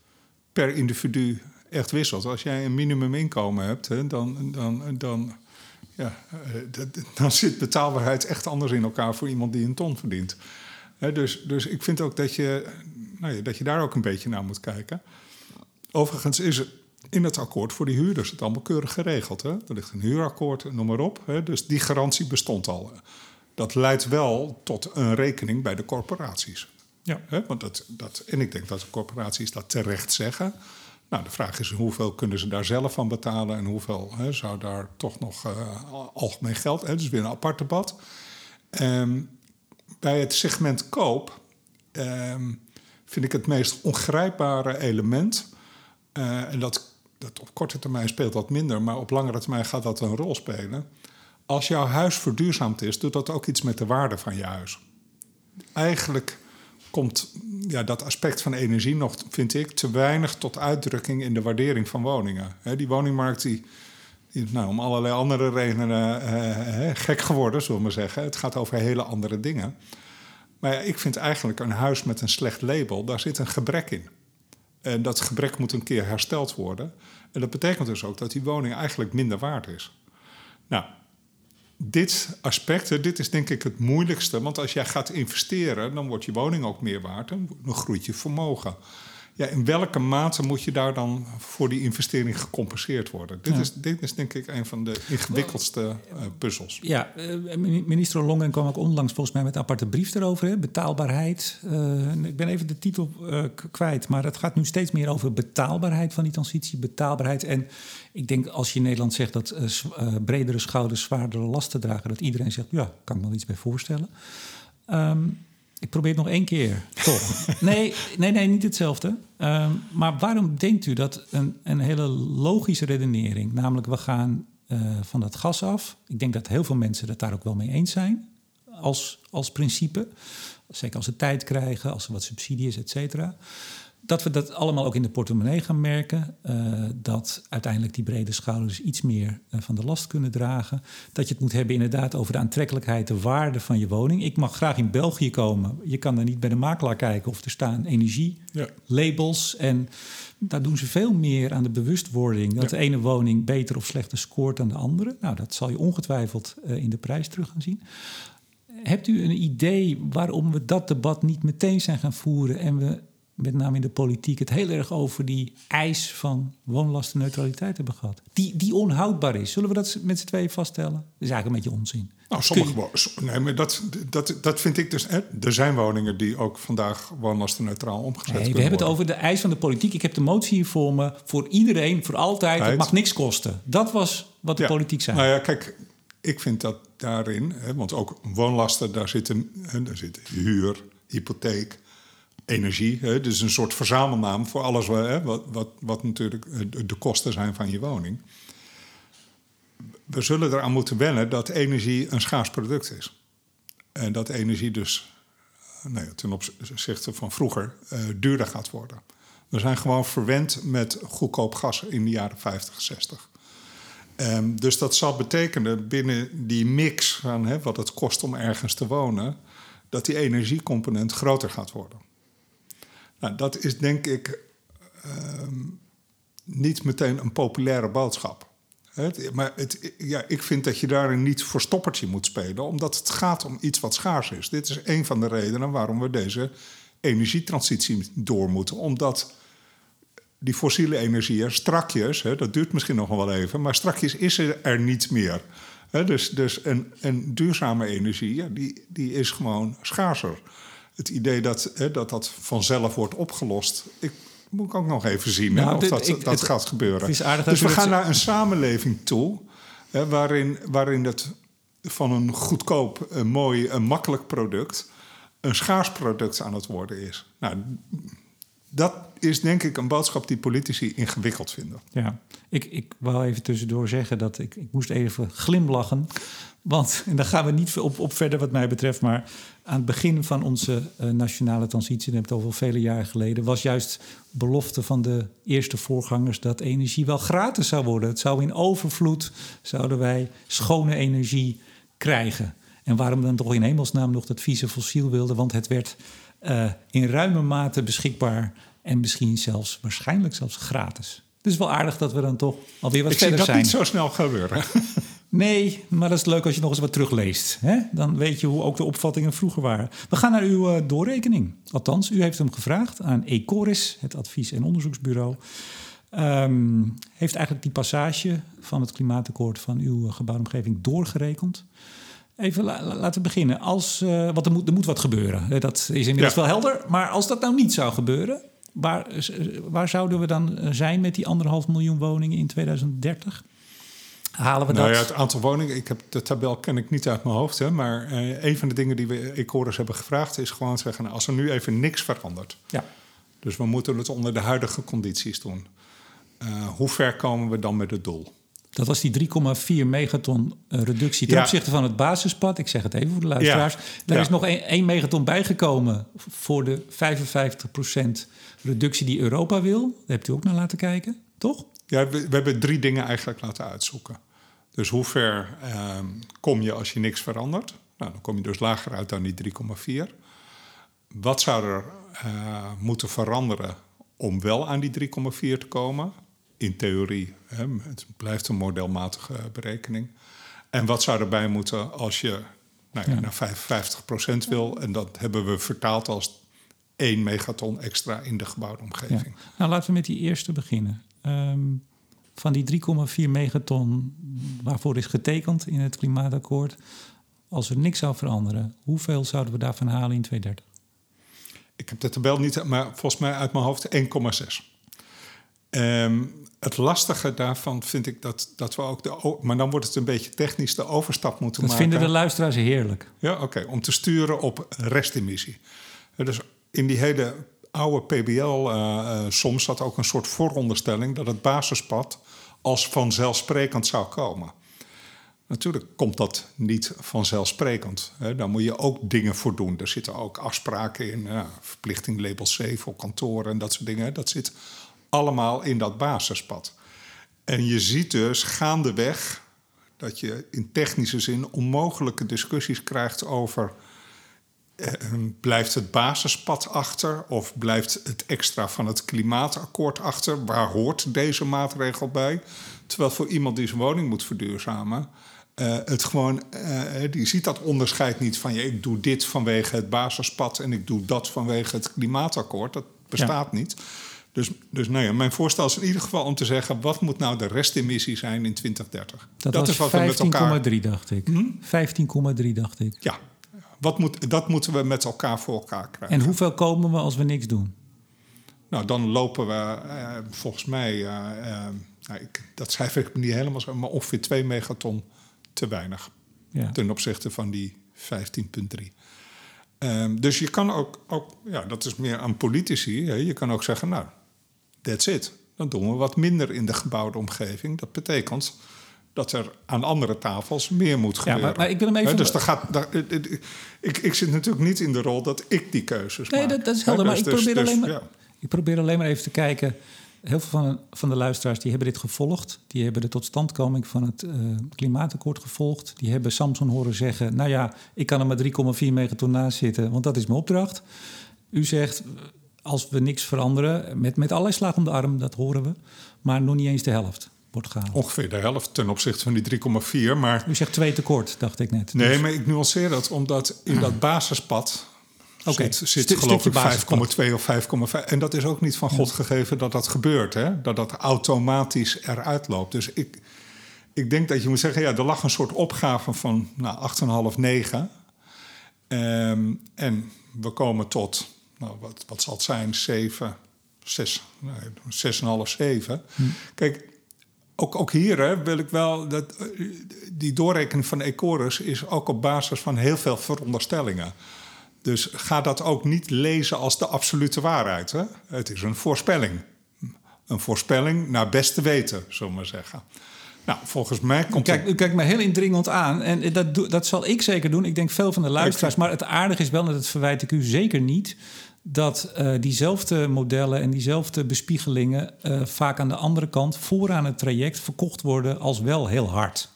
per individu echt wisselt. Als jij een minimuminkomen hebt, hè, dan, dan, dan, ja, eh, dan zit betaalbaarheid echt anders in elkaar voor iemand die een ton verdient. Dus, dus ik vind ook dat je, nou ja, dat je daar ook een beetje naar moet kijken. Overigens is het in het akkoord voor die huurders het allemaal keurig geregeld. Hè? Er ligt een huurakkoord, noem maar op. Hè? Dus die garantie bestond al. Dat leidt wel tot een rekening bij de corporaties. Ja. Want dat, dat, en ik denk dat de corporaties dat terecht zeggen. Nou, de vraag is hoeveel kunnen ze daar zelf van betalen en hoeveel zou daar toch nog uh, algemeen geld. Hè? Dus weer een apart debat. Um, bij het segment koop um, vind ik het meest ongrijpbare element. Uh, en dat dat op korte termijn speelt dat minder, maar op langere termijn gaat dat een rol spelen. Als jouw huis verduurzaamd is, doet dat ook iets met de waarde van je huis. Eigenlijk komt ja, dat aspect van energie nog, vind ik, te weinig tot uitdrukking in de waardering van woningen. die woningmarkt die, nou, om allerlei andere redenen uh, gek geworden, zullen we maar zeggen. Het gaat over hele andere dingen. Maar ja, ik vind eigenlijk een huis met een slecht label, daar zit een gebrek in. En dat gebrek moet een keer hersteld worden. En dat betekent dus ook dat die woning eigenlijk minder waard is. Nou, dit aspect, dit is denk ik het moeilijkste. Want als jij gaat investeren, dan wordt je woning ook meer waard. En dan groeit je vermogen. Ja, in welke mate moet je daar dan voor die investering gecompenseerd worden? Dit, is, dit is denk ik een van de ingewikkeldste uh, puzzels. Ja, uh, minister Longen kwam ook onlangs volgens mij met een aparte brief erover. Hè? Betaalbaarheid. Uh, ik ben even de titel kwijt, maar het gaat nu steeds meer over betaalbaarheid van die transitie. Betaalbaarheid. En ik denk als je in Nederland zegt dat bredere schouders zwaardere lasten dragen, dat iedereen zegt, ja, kan ik me wel iets bij voorstellen. Um, Ik probeer het nog één keer, toch? nee, nee, nee, niet hetzelfde. Ehm, maar waarom denkt u dat een, een hele logische redenering, namelijk we gaan uh, van dat gas af. Ik denk dat heel veel mensen het daar ook wel mee eens zijn als, als principe. Zeker als ze tijd krijgen, als er wat subsidie is, et cetera dat we dat allemaal ook in de portemonnee gaan merken. Uh, dat uiteindelijk die brede schouders iets meer uh, van de last kunnen dragen. Dat je het moet hebben inderdaad over de aantrekkelijkheid, de waarde van je woning. Ik mag graag in België komen. Je kan daar niet bij de makelaar kijken of er staan energielabels. Ja. En daar doen ze veel meer aan de bewustwording. Dat de ene woning beter of slechter scoort dan de andere. Nou, dat zal je ongetwijfeld uh, in de prijs terug gaan zien. Hebt u een idee waarom we dat debat niet meteen zijn gaan voeren en we met name in de politiek, het heel erg over die eis van woonlastenneutraliteit hebben gehad. Die, die onhoudbaar is. Zullen we dat met z'n tweeën vaststellen? Dat is eigenlijk een beetje onzin. Nou, sommige Nee, maar dat, dat, dat vind ik dus. Hè, er zijn woningen die ook vandaag woonlastenneutraal omgezet nee, We hebben het over de eis van de politiek. Ik heb de motie hier voor me. Voor iedereen, voor altijd. Het mag niks kosten. Dat was wat de politiek zei. Nou ja, kijk, ik vind dat daarin, hè, want ook woonlasten, daar zitten, hè, daar zitten huur, hypotheek, energie. Hè? Dus een soort verzamelnaam voor alles hè, wat, wat, natuurlijk de kosten zijn van je woning. We zullen eraan moeten wennen dat energie een schaars product is. En dat energie dus nou ja, ten opzichte van vroeger uh, duurder gaat worden. We zijn gewoon verwend met goedkoop gas in de jaren 50, 60. Um, dus dat zal betekenen binnen die mix van wat het kost om ergens te wonen, dat die energiecomponent groter gaat worden. Nou, dat is denk ik ehm, niet meteen een populaire boodschap. maar het, ja, ik vind dat je daarin niet voor stoppertje moet spelen, omdat het gaat om iets wat schaars is. Dit is een van de redenen waarom we deze energietransitie door moeten. Omdat die fossiele energie strakjes, hè, dat duurt misschien nog wel even, maar strakjes is er, er niet meer. dus dus een, een duurzame energie, ja, die, die is gewoon schaarser het idee dat, hè, dat dat vanzelf wordt opgelost. Ik moet ook nog even zien nou, of dat, dat gaat gebeuren. dus we gaan naar een samenleving toe hè, waarin, waarin het van een goedkoop, een mooi, een makkelijk product een schaars product aan het worden is. Nou, dat is denk ik een boodschap die politici ingewikkeld vinden. Ja, ik, ik wou even tussendoor zeggen dat ik, ik moest even glimlachen. Want, en daar gaan we niet op, op verder wat mij betreft, maar aan het begin van onze uh, nationale transitie, dat heb het al vele jaren geleden, was juist belofte van de eerste voorgangers dat energie wel gratis zou worden. Het zou in overvloed, zouden wij schone energie krijgen. En waarom dan toch in hemelsnaam nog dat vieze fossiel wilden, want het werd uh, in ruime mate beschikbaar en misschien zelfs, waarschijnlijk zelfs gratis. Het is wel aardig dat we dan toch alweer wat Ik verder zijn. Ik zie dat niet zo snel gebeuren. Nee, maar dat is leuk als je nog eens wat terugleest. Hè? Dan weet je hoe ook de opvattingen vroeger waren. We gaan naar uw uh, doorrekening. Althans, u heeft hem gevraagd aan Ecoris, het advies- en onderzoeksbureau. Um, heeft eigenlijk die passage van het klimaatakkoord van uw gebouwomgeving doorgerekend. Even laten we beginnen. Als, uh, wat er, moet, er moet wat gebeuren. Dat is inmiddels wel helder. Maar als dat nou niet zou gebeuren, waar, waar zouden we dan zijn met die anderhalf miljoen woningen in 2030? Halen we nou dat? Ja, het aantal woningen, ik heb de tabel ken ik niet uit mijn hoofd. Hè, maar uh, een van de dingen die we Ecoris hebben gevraagd is gewoon zeggen: nou, als er nu even niks verandert. Ja. Dus we moeten het onder de huidige condities doen. Uh, hoe ver komen we dan met het doel? Dat was die 3,4 megaton uh, reductie ten ja. opzichte van het basispad. Ik zeg het even voor de luisteraars. Ja. Daar ja. is nog 1 megaton bijgekomen voor de 55% reductie die Europa wil. Daar hebt u ook naar laten kijken, toch? Ja, we, we hebben drie dingen eigenlijk laten uitzoeken. Dus hoe ver uh, kom je als je niks verandert? Nou, dan kom je dus lager uit dan die 3,4. Wat zou er uh, moeten veranderen om wel aan die 3,4 te komen? In theorie, hè, het blijft een modelmatige berekening. En wat zou erbij moeten als je nou, ja. naar 55% wil? En dat hebben we vertaald als 1 megaton extra in de gebouwde omgeving. Ja. Nou, laten we met die eerste beginnen. Um, van die 3,4 megaton waarvoor is getekend in het klimaatakkoord, als er niks zou veranderen, hoeveel zouden we daarvan halen in 2030? Ik heb de tabel niet, maar volgens mij uit mijn hoofd 1,6. Ehm, het lastige daarvan vind ik dat, dat we ook de. Maar dan wordt het een beetje technisch de overstap moeten dat maken. Dat vinden de luisteraars heerlijk. Ja, oké. om te sturen op restemissie. Dus in die hele oude PBL uh, uh, soms zat ook een soort vooronderstelling dat het basispad als vanzelfsprekend zou komen. Natuurlijk komt dat niet vanzelfsprekend. Hè. Daar moet je ook dingen voor doen. Er zitten ook afspraken in, ja, verplichting label C voor kantoren en dat soort dingen. Dat zit allemaal in dat basispad. En je ziet dus gaandeweg dat je in technische zin onmogelijke discussies krijgt over. Eh, blijft het basispad achter of blijft het extra van het klimaatakkoord achter? Waar hoort deze maatregel bij? Terwijl voor iemand die zijn woning moet verduurzamen, uh, het gewoon, uh, die ziet dat onderscheid niet van ja, ik doe dit vanwege het basispad en ik doe dat vanwege het klimaatakkoord. Dat bestaat ja. niet. Dus, dus nou ja, mijn voorstel is in ieder geval om te zeggen: wat moet nou de restemissie zijn in 2030? Dat, dat is wat 15, we met elkaar. 15,3 dacht ik. Hm? 15,3 dacht ik. Ja, wat moet, dat moeten we met elkaar voor elkaar krijgen. En hoeveel komen we als we niks doen? Nou, dan lopen we uh, volgens mij, uh, uh, nou, ik, dat schrijf ik niet helemaal zo, maar ongeveer 2 megaton te weinig ja. ten opzichte van die 15,3. Um, dus je kan ook, ook, ja, dat is meer aan politici, hè, je kan ook zeggen, nou, that's it. Dan doen we wat minder in de gebouwde omgeving. Dat betekent dat er aan andere tafels meer moet gebeuren. Ja, maar, maar ik wil hem even... He, dus daar gaat, daar, ik, ik zit natuurlijk niet in de rol dat ik die keuzes nee, maak. Nee, dat, dat, is helder. Dus, maar ik probeer, dus, alleen maar, ja. ik probeer alleen maar even te kijken... Heel veel van, van de luisteraars die hebben dit gevolgd. Die hebben de totstandkoming van het uh, klimaatakkoord gevolgd. Die hebben Samson horen zeggen... nou ja, ik kan er maar 3,4 megaton naast zitten... want dat is mijn opdracht. U zegt, als we niks veranderen... met, met allerlei slag om de arm, dat horen we... maar nog niet eens de helft wordt gehaald. Ongeveer de helft ten opzichte van die 3,4. Maar... U zegt twee tekort, dacht ik net. Nee, dus... maar ik nuanceer dat omdat in dat basispad... Okay. zit, zit St geloof ik 5,2 of 5,5. En dat is ook niet van God gegeven dat dat gebeurt. Hè? Dat dat automatisch eruit loopt. Dus ik, ik denk dat je moet zeggen... ja, er lag een soort opgave van nou, 8,5, 9. Um, en we komen tot, nou, wat, wat zal het zijn, 7, 6, nee, 6,5, 7. Hm. Kijk, ook, ook hier hè, wil ik wel dat die doorrekening van Ecorus is ook op basis van heel veel veronderstellingen. Dus ga dat ook niet lezen als de absolute waarheid. Hè? Het is een voorspelling. Een voorspelling naar beste weten, zullen we maar zeggen. Nou, volgens mij komt... U kijkt, u kijkt me heel indringend aan. En dat, dat zal ik zeker doen. Ik denk veel van de luisteraars. Maar het aardige is wel, en dat verwijt ik u zeker niet... dat uh, diezelfde modellen en diezelfde bespiegelingen... Uh, vaak aan de andere kant, vooraan het traject... verkocht worden als wel heel hard.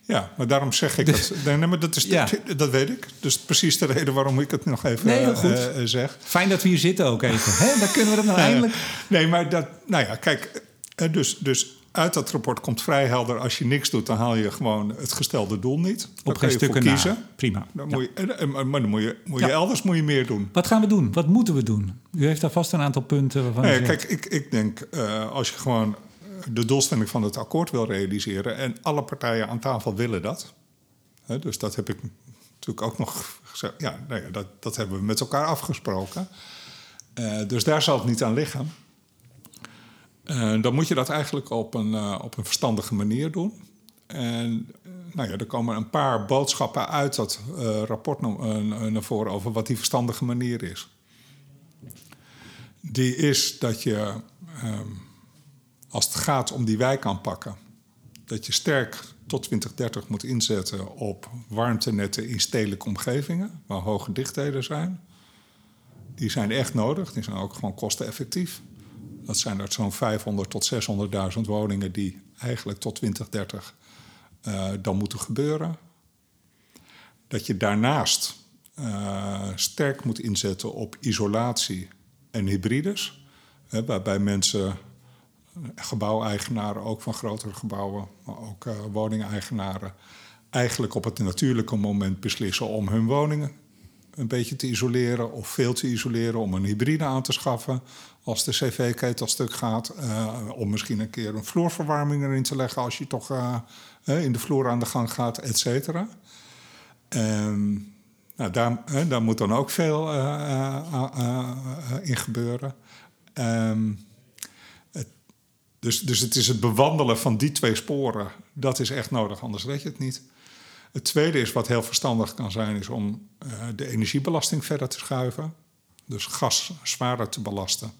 Ja, maar daarom zeg ik dus, het. Nee, maar dat, is, ja. dat weet ik. Dus precies de reden waarom ik het nog even nee, goed. Uh, zeg. Fijn dat we hier zitten ook even. Hè? Dan kunnen we dat nou eindelijk... nee, maar dat... Nou ja, kijk. Dus, dus uit dat rapport komt vrij helder... als je niks doet, dan haal je gewoon het gestelde doel niet. Op geen stukken kiezen. Na. Prima. Dan moet je, maar dan moet je, moet je ja. elders moet je meer doen. Wat gaan we doen? Wat moeten we doen? U heeft daar vast een aantal punten waarvan nee, Kijk, ik, ik denk uh, als je gewoon de doelstelling van het akkoord wil realiseren. En alle partijen aan tafel willen dat. He, dus dat heb ik natuurlijk ook nog gezegd. Ja, nou ja dat, dat hebben we met elkaar afgesproken. Uh, dus daar zal het niet aan liggen. Uh, dan moet je dat eigenlijk op een, uh, op een verstandige manier doen. En nou ja, er komen een paar boodschappen uit dat rapport naar voren over wat die verstandige manier is. Die is dat je. Um, als het gaat om die wijk aanpakken, dat je sterk tot 2030 moet inzetten op warmtenetten in stedelijke omgevingen, waar hoge dichtheden zijn. Die zijn echt nodig, die zijn ook gewoon kosteneffectief. Dat zijn er zo'n 500 tot 600.000 woningen die eigenlijk tot 2030 uh, dan moeten gebeuren. Dat je daarnaast uh, sterk moet inzetten op isolatie en hybrides, hè, waarbij mensen gebouweigenaren, ook van grotere gebouwen, maar ook uh, woningeigenaren, eigenlijk op het natuurlijke moment beslissen om hun woningen een beetje te isoleren of veel te isoleren, om een hybride aan te schaffen als de cv-ketel stuk gaat, uh, om misschien een keer een vloerverwarming erin te leggen als je toch uh, in de vloer aan de gang gaat, et cetera. Um, nou, daar, daar, moet dan ook veel in gebeuren. Um, Dus, dus het is het bewandelen van die twee sporen. Dat is echt nodig, anders red je het niet. Het tweede is wat heel verstandig kan zijn, is om uh, de energiebelasting verder te schuiven. Dus gas zwaarder te belasten.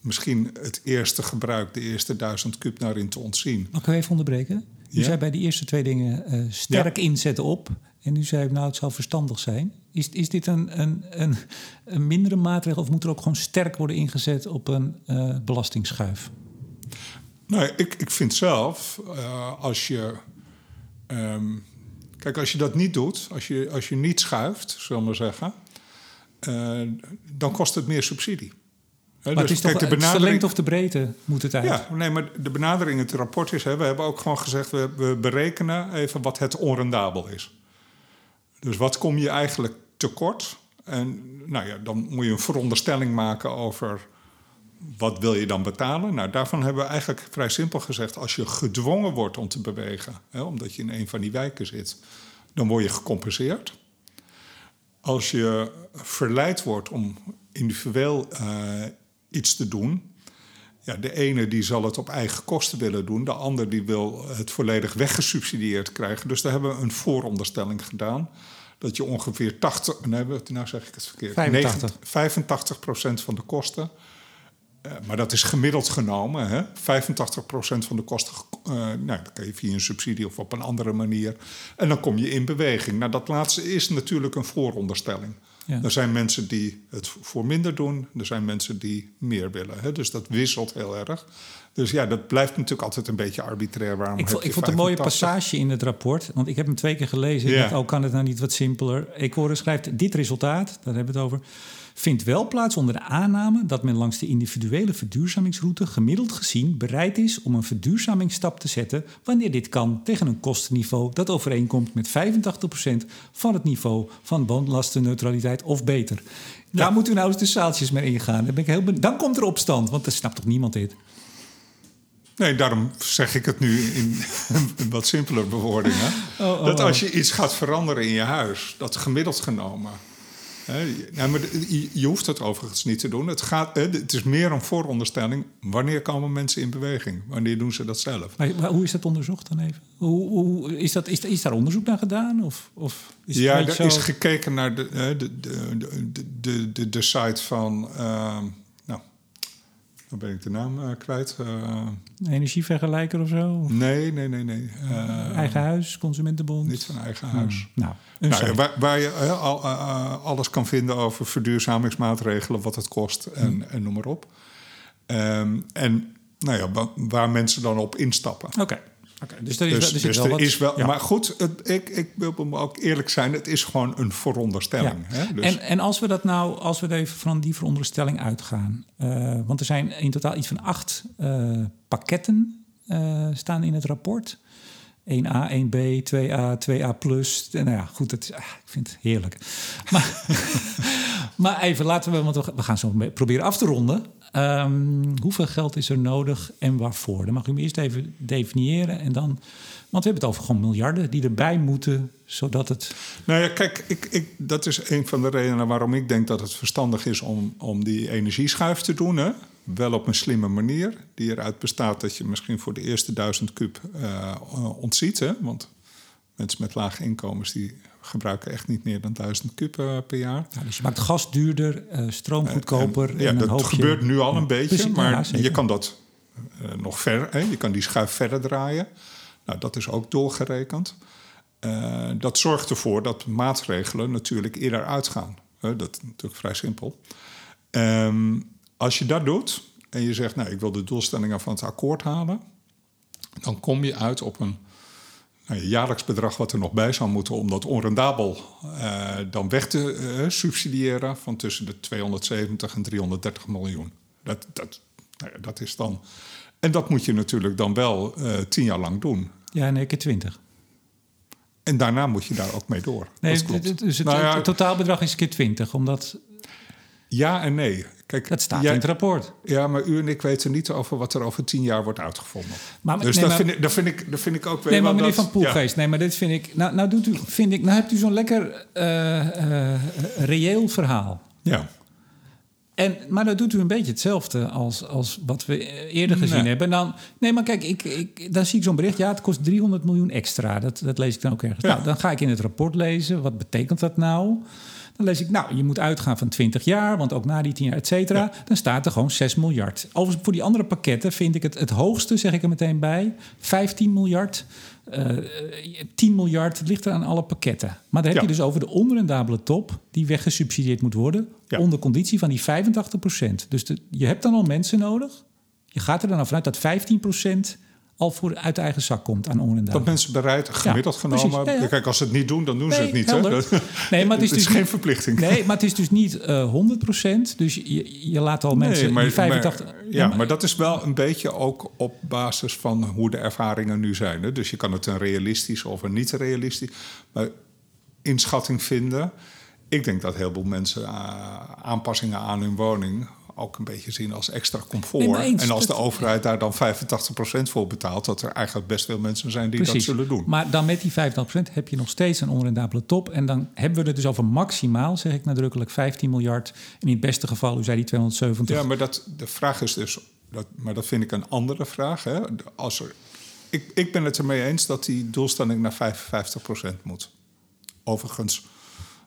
Misschien het eerste gebruik, de eerste duizend kub daarin te ontzien. Mag ik even onderbreken? U Ja. zei bij die eerste twee dingen uh, sterk inzetten op. En u zei, nou, het zou verstandig zijn. Is, is dit een, een, een, een mindere maatregel of moet er ook gewoon sterk worden ingezet op een uh, belastingsschuif? Nou, ik, ik vind zelf, uh, als je. Um, kijk, als je dat niet doet, als je, als je niet schuift, zullen we maar zeggen, uh, dan kost het meer subsidie. He, maar dus, het is kijk, toch, de, benadering... de lengte of de breedte moet het uit? Ja, nee, maar de benadering in het rapport is... Hè, we hebben ook gewoon gezegd... We, we berekenen even wat het onrendabel is. Dus wat kom je eigenlijk tekort? En nou ja, dan moet je een veronderstelling maken over... wat wil je dan betalen? Nou, daarvan hebben we eigenlijk vrij simpel gezegd... als je gedwongen wordt om te bewegen... Hè, omdat je in een van die wijken zit... dan word je gecompenseerd. Als je verleid wordt om individueel uh, iets te doen. Ja, de ene die zal het op eigen kosten willen doen, de ander die wil het volledig weggesubsidieerd krijgen. Dus daar hebben we een vooronderstelling gedaan. Dat je ongeveer 80, nee, nou zeg ik het verkeerd, 85, 85 procent van de kosten. Uh, maar dat is gemiddeld genomen. Hè? 85 procent van de kosten, uh, nou, dat kan je via een subsidie of op een andere manier. En dan kom je in beweging. Nou, dat laatste is natuurlijk een vooronderstelling. Ja. Er zijn mensen die het voor minder doen, er zijn mensen die meer willen. Hè? Dus dat wisselt heel erg. Dus ja, dat blijft natuurlijk altijd een beetje arbitrair. Waarom ik vond, ik vond een mooie passage in het rapport, want ik heb hem twee keer gelezen. Ik Ja. dacht, oh, kan het nou niet wat simpeler? Ecore schrijft, dit resultaat, daar hebben we het over... vindt wel plaats onder de aanname dat men langs de individuele verduurzamingsroute... gemiddeld gezien bereid is om een verduurzamingsstap te zetten... wanneer dit kan tegen een kostenniveau dat overeenkomt met 85% van het niveau van woonlastenneutraliteit of beter. Daar Ja. moeten we nou eens de zaaltjes mee ingaan. Dan, ben ik heel ben- dan komt er opstand, want dan snapt toch niemand dit? Nee, daarom zeg ik het nu in een wat simpeler bewoording. Hè? Oh, oh, dat oh. als je iets gaat veranderen in je huis, dat gemiddeld genomen. Nou, maar je, hoeft het overigens niet te doen. Het, gaat, het is meer een vooronderstelling. Wanneer komen mensen in beweging? Wanneer doen ze dat zelf? Maar, maar hoe is dat onderzocht dan even? Hoe, hoe, is, dat, is, is daar onderzoek naar gedaan? Of, of is ja, er is gekeken naar de, de, de, de, de, de, de site van. ehm, dan ben ik de naam eh, kwijt. Eh, energievergelijker of zo? Of nee, nee, nee, nee. Eh, eigen huis, consumentenbond? Niet van eigen huis. Nou, een Nou, site. waar, waar je al, alles kan vinden over verduurzamingsmaatregelen, wat het kost en, en noem maar op. Ehm, en nou ja, wa- waar mensen dan op instappen. Oké. Dus er is, Dus, wel- er zit dus wel er wat- is wel. ja. Maar goed, het, ik, ik wil ook eerlijk zijn, het is gewoon een veronderstelling. Ja. Hè? Dus, En, en als we dat nou, als we er even van die veronderstelling uitgaan, eh, want er zijn in totaal iets van acht eh, pakketten eh, staan in het rapport. 1A, 1B, 2A, 2A+. plus. Nou ja, goed, dat is, ah, ik vind het heerlijk. Maar, maar even, laten we, want we gaan zo proberen af te ronden. Ehm, hoeveel geld is er nodig en waarvoor? Dan mag u me eerst even definiëren en dan... Want we hebben het over gewoon miljarden die erbij moeten, zodat het... Nou ja, kijk, ik, ik, dat is een van de redenen waarom ik denk dat het verstandig is om, om die energieschuif te doen. Hè? Wel op een slimme manier, die eruit bestaat dat je misschien voor de eerste duizend kub eh, ontziet. Hè? Want mensen met lage inkomens die gebruiken echt niet meer dan duizend kub eh, per jaar. Dus je maakt gas duurder, eh, stroom goedkoper. En, ja, en dat gebeurt nu al een Ja, beetje, precies, maar ja, je kan dat nog verder. Hè? Je kan die schuif verder draaien. Nou, dat is ook doorgerekend. Eh, dat zorgt ervoor dat maatregelen natuurlijk eerder uitgaan. Dat is natuurlijk vrij simpel. Ehm, als je dat doet en je zegt, nou, ik wil de doelstellingen van het akkoord halen, dan kom je uit op een nou, ja, jaarlijks bedrag wat er nog bij zou moeten om dat onrendabel eh, dan weg te eh, subsidiëren van tussen de 270 en 330 miljoen. Dat, dat, nou ja, dat is dan. En dat moet je natuurlijk dan wel eh, tien jaar lang doen. Ja, nee, keer 20. En daarna moet je daar ook mee door. Nee, dat klopt. dus het, Nou ja, het totaalbedrag is keer 20, omdat ja en nee. Kijk, dat staat jij- in het rapport. Ja, maar u en ik weten niet over wat er over tien jaar wordt uitgevonden. Maar- dus nee, dat, maar- vind ik, dat, vind ik, dat vind ik ook weer Nee, maar meneer dat- Van Poelgeest, nee, maar dit vind ik... Nou, nou, doet u, vind ik, nou hebt u zo'n lekker eh, eh, reëel verhaal. Ja. En, maar dat doet u een beetje hetzelfde als, als wat we eerder gezien Nee. hebben. Dan, nee, maar kijk, ik, ik, dan zie ik zo'n bericht. Ja, het kost 300 miljoen extra. Dat, dat lees ik dan ook ergens. Ja. Nou, dan ga ik in het rapport lezen. Wat betekent dat nou? Dan lees ik, nou, je moet uitgaan van 20 jaar, want ook na die 10 jaar, et cetera. Dan staat er gewoon 6 miljard. Overigens, voor die andere pakketten vind ik het het hoogste, zeg ik er meteen bij. 15 miljard. eh, 10 miljard ligt er aan alle pakketten. Maar dan heb Ja. je dus over de onrendabele top... die weggesubsidieerd moet worden... Ja. onder conditie van die 85 Dus de- je hebt dan al mensen nodig. Je gaat er dan al vanuit dat 15 al voor uit eigen zak komt aan onrendabele. Dat mensen bereid, gemiddeld genomen... Ja, ja. Kijk, als ze het niet doen, dan doen ze het niet. helder. Hè? Nee, maar het is dus geen verplichting. Nee, maar het is dus niet eh 100 Dus je, je laat al mensen Nee, maar, die 85... maar- ja, maar dat is wel een beetje ook op basis van hoe de ervaringen nu zijn. Hè? Dus je kan het een realistisch of een niet realistisch maar inschatting vinden. Ik denk dat heel veel mensen eh, aanpassingen aan hun woning ook een beetje zien als extra comfort. Nee, maar eens, en als de dat- overheid daar dan 85% voor betaalt, dat er eigenlijk best veel mensen zijn die dat zullen doen. Maar dan met die 85% heb je nog steeds een onrendabele top. En dan hebben we het dus over maximaal, zeg ik nadrukkelijk, 15 miljard. En in het beste geval, u zei die 270. Ja, maar dat, de vraag is dus, dat, maar dat vind ik een andere vraag. Hè? Als er, ik, ik ben het ermee eens dat die doelstelling naar 55% moet. Overigens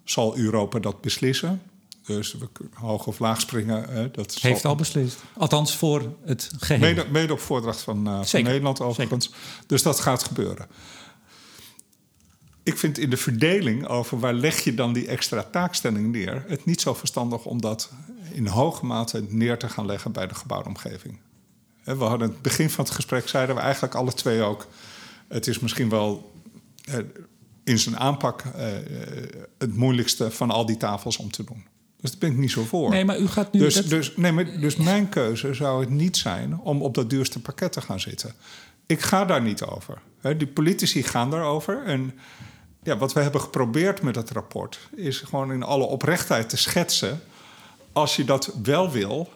zal Europa dat beslissen. Dus we kunnen hoog of laag springen. Hè? Dat zal- Heeft al beslist. Althans voor het geheel. Mede, mede op voordracht van, eh, van Nederland overigens. Dus dat gaat gebeuren. Ik vind in de verdeling over waar leg je dan die extra taakstelling neer... het niet zo verstandig om dat in hoge mate neer te gaan leggen bij de gebouwde omgeving. Hè, We hadden het begin van het gesprek, zeiden we eigenlijk alle twee ook... het is misschien wel eh, in zijn aanpak eh, het moeilijkste van al die tafels om te doen. Dus daar ben ik niet zo voor. Nee, maar u gaat nu... Dus, dat- dus, nee, maar, dus mijn keuze zou het niet zijn om op dat duurste pakket te gaan zitten. Ik ga daar niet over. Hè, die politici gaan daarover. En ja, wat we hebben geprobeerd met het rapport is gewoon in alle oprechtheid te schetsen. Als je dat wel wil,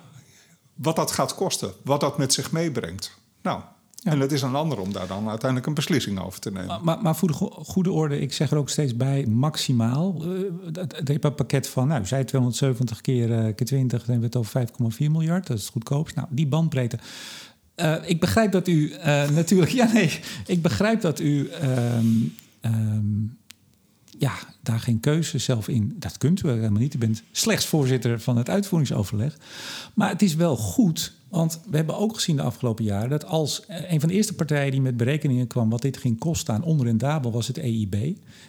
wat dat gaat kosten, wat dat met zich meebrengt. Nou, Ja. en het is een ander om daar dan uiteindelijk een beslissing over te nemen. Maar, maar, maar voor de go- goede orde, ik zeg er ook steeds bij maximaal. Eh, dat- dat pakket van, nou, zei 270 keer, eh, keer 20, dan hebben we het over 5,4 miljard. Dat is het goedkoopst. Nou, die bandbreedte. Eh, ik begrijp dat u natuurlijk, ja nee, ik begrijp dat u ehm, ehm, ja, daar geen keuze zelf in. Dat kunt u helemaal niet. U bent slechts voorzitter van het uitvoeringsoverleg. Maar het is wel goed, want we hebben ook gezien de afgelopen jaren dat als een van de eerste partijen die met berekeningen kwam wat dit ging kosten aan onrendabel was het EIB.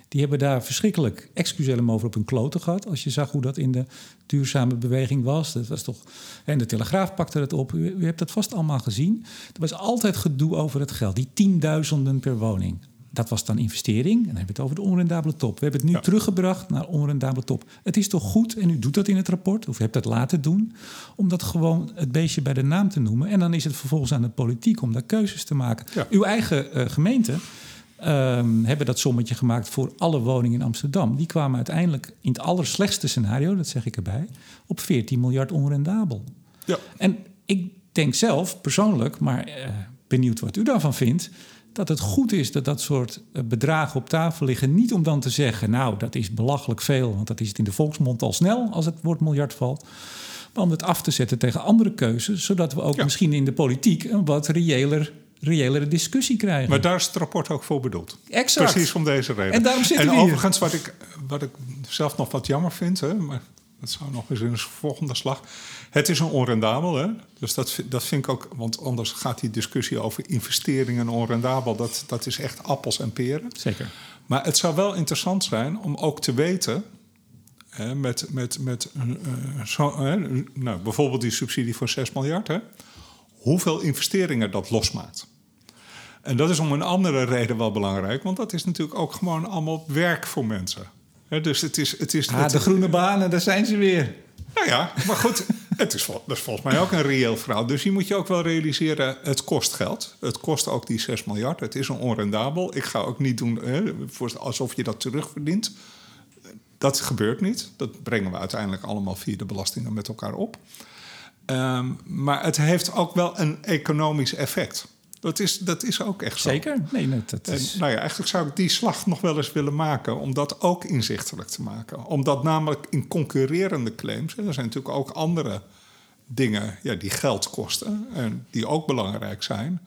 Die hebben daar verschrikkelijk, excuus helemaal over op hun kloten gehad. Als je zag hoe dat in de duurzame beweging was. Dat was toch, en de Telegraaf pakte het op. U, u hebt dat vast allemaal gezien. Er was altijd gedoe over het geld. Die tienduizenden per woning. Dat was dan investering. En dan hebben we het over de onrendabele top. We hebben het nu Ja. teruggebracht naar onrendabele top. Het is toch goed, en u doet dat in het rapport, of u hebt dat laten doen, om dat gewoon het beestje bij de naam te noemen. En dan is het vervolgens aan de politiek om daar keuzes te maken. Ja. Uw eigen eh, gemeente ehm, hebben dat sommetje gemaakt voor alle woningen in Amsterdam. Die kwamen uiteindelijk in het allerslechtste scenario, dat zeg ik erbij, op 14 miljard onrendabel. Ja. En ik denk zelf persoonlijk, maar eh, benieuwd wat u daarvan vindt, dat het goed is dat dat soort eh, bedragen op tafel liggen. Niet om dan te zeggen, nou, dat is belachelijk veel, want dat is het in de volksmond al snel als het woord miljard valt. Maar om het af te zetten tegen andere keuzes, zodat we ook Ja. misschien in de politiek een wat reëler, reëlere discussie krijgen. Maar daar is het rapport ook voor bedoeld. Exact. Precies om deze reden. En daarom zitten en we hier. overigens, wat ik, wat ik zelf nog wat jammer vind, hè, maar dat zou nog eens in een volgende slag. Het is een onrendabel, hè? dus dat, vind- dat vind ik ook, want anders gaat die discussie over investeringen en onrendabel, dat, dat is echt appels en peren. Zeker. Maar het zou wel interessant zijn om ook te weten, hè, met, met, met eh, eh, zo, hè, nou, bijvoorbeeld die subsidie van 6 miljard, hè, hoeveel investeringen dat losmaakt. En dat is om een andere reden wel belangrijk, want dat is natuurlijk ook gewoon allemaal werk voor mensen. Hè, dus het is. Het is Ah, het- de groene banen, daar zijn ze weer. Nou ja, maar goed, het is, dat is volgens mij ook een reëel verhaal. Dus hier moet je ook wel realiseren, het kost geld. Het kost ook die 6 miljard. Het is een onrendabel. Ik ga ook niet doen alsof je dat terugverdient. Dat gebeurt niet. Dat brengen we uiteindelijk allemaal via de belastingen met elkaar op. Ehm, maar het heeft ook wel een economisch effect. Dat is, dat is ook echt zo. Zeker. Nee, nee, dat En, is... nou ja, eigenlijk zou ik die slag nog wel eens willen maken... om dat ook inzichtelijk te maken. Omdat namelijk in concurrerende claims... en er zijn natuurlijk ook andere dingen ja, die geld kosten en die ook belangrijk zijn.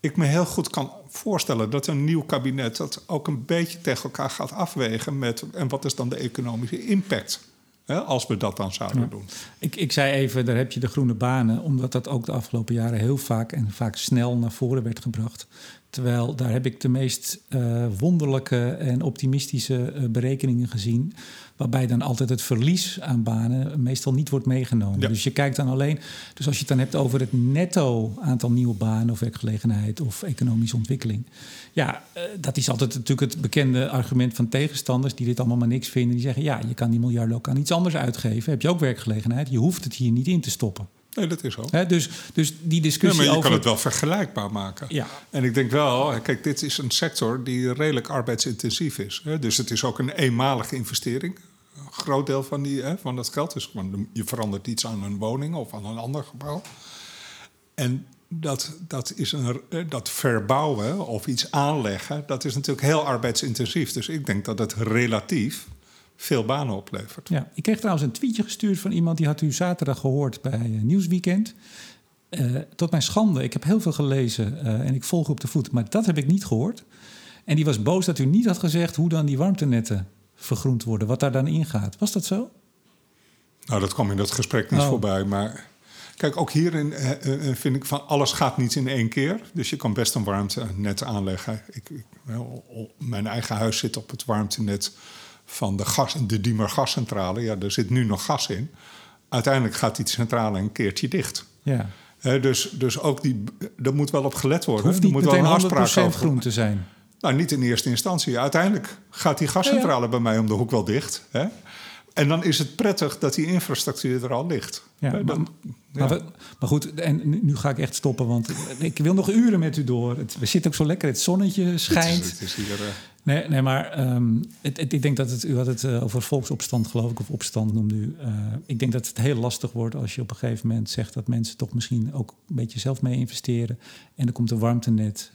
Ik me heel goed kan voorstellen dat een nieuw kabinet dat ook een beetje tegen elkaar gaat afwegen met en wat is dan de economische impact Hè, als we dat dan zouden doen. Ik, ik zei even, daar heb je de groene banen, omdat dat ook de afgelopen jaren heel vaak en vaak snel naar voren werd gebracht. Terwijl daar heb ik de meest uh, wonderlijke en optimistische uh, berekeningen gezien. Waarbij dan altijd het verlies aan banen meestal niet wordt meegenomen. Dus je kijkt dan alleen. Dus als je het dan hebt over het netto aantal nieuwe banen of werkgelegenheid of economische ontwikkeling. Ja, uh, dat is altijd natuurlijk het bekende argument van tegenstanders die dit allemaal maar niks vinden. Die zeggen: ja, je kan die miljarden ook aan iets anders uitgeven. Heb je ook werkgelegenheid? Je hoeft het hier niet in te stoppen. Nee, dat is zo. He, dus, dus die discussie. Nee, maar je over... kan het wel vergelijkbaar maken. Ja. En ik denk wel, kijk, dit is een sector die redelijk arbeidsintensief is. Hè? Dus het is ook een eenmalige investering. Een groot deel van, die, hè, van dat geld is gewoon, je verandert iets aan een woning of aan een ander gebouw. En dat, dat, is een, dat verbouwen of iets aanleggen, dat is natuurlijk heel arbeidsintensief. Dus ik denk dat het relatief veel banen oplevert. Ja, ik kreeg trouwens een tweetje gestuurd van iemand die had u zaterdag gehoord bij uh, Nieuwsweekend. Uh, tot mijn schande, ik heb heel veel gelezen uh, en ik volg op de voet, maar dat heb ik niet gehoord. En die was boos dat u niet had gezegd hoe dan die warmtenetten vergroend worden, wat daar dan ingaat. Was dat zo? Nou, dat kwam in dat gesprek niet oh. voorbij, maar Kijk, ook hierin vind ik van alles gaat niet in één keer. Dus je kan best een warmtenet aanleggen. Ik, ik, mijn eigen huis zit op het warmtenet van de, gas, de Diemer gascentrale. Ja, er zit nu nog gas in. Uiteindelijk gaat die centrale een keertje dicht. Ja. He, dus, dus ook die, er moet wel op gelet worden. Het hoeft niet er moet meteen wel een afspraak 100% groen te zijn. Nou, niet in eerste instantie. Uiteindelijk gaat die gascentrale ja, ja. bij mij om de hoek wel dicht. En dan is het prettig dat die infrastructuur er al ligt. Ja, maar, dan, maar, goed, en nu ga ik echt stoppen, want ik wil nog uren met u door. Het, we zitten ook zo lekker, het zonnetje schijnt. Het is, het is hier, uh... nee, nee, maar um, het, het, ik denk dat het, u had het uh, over volksopstand, geloof ik, of opstand noemde u. Uh, ik denk dat het heel lastig wordt als je op een gegeven moment zegt dat mensen toch misschien ook een beetje zelf mee investeren. En er komt een warmtenet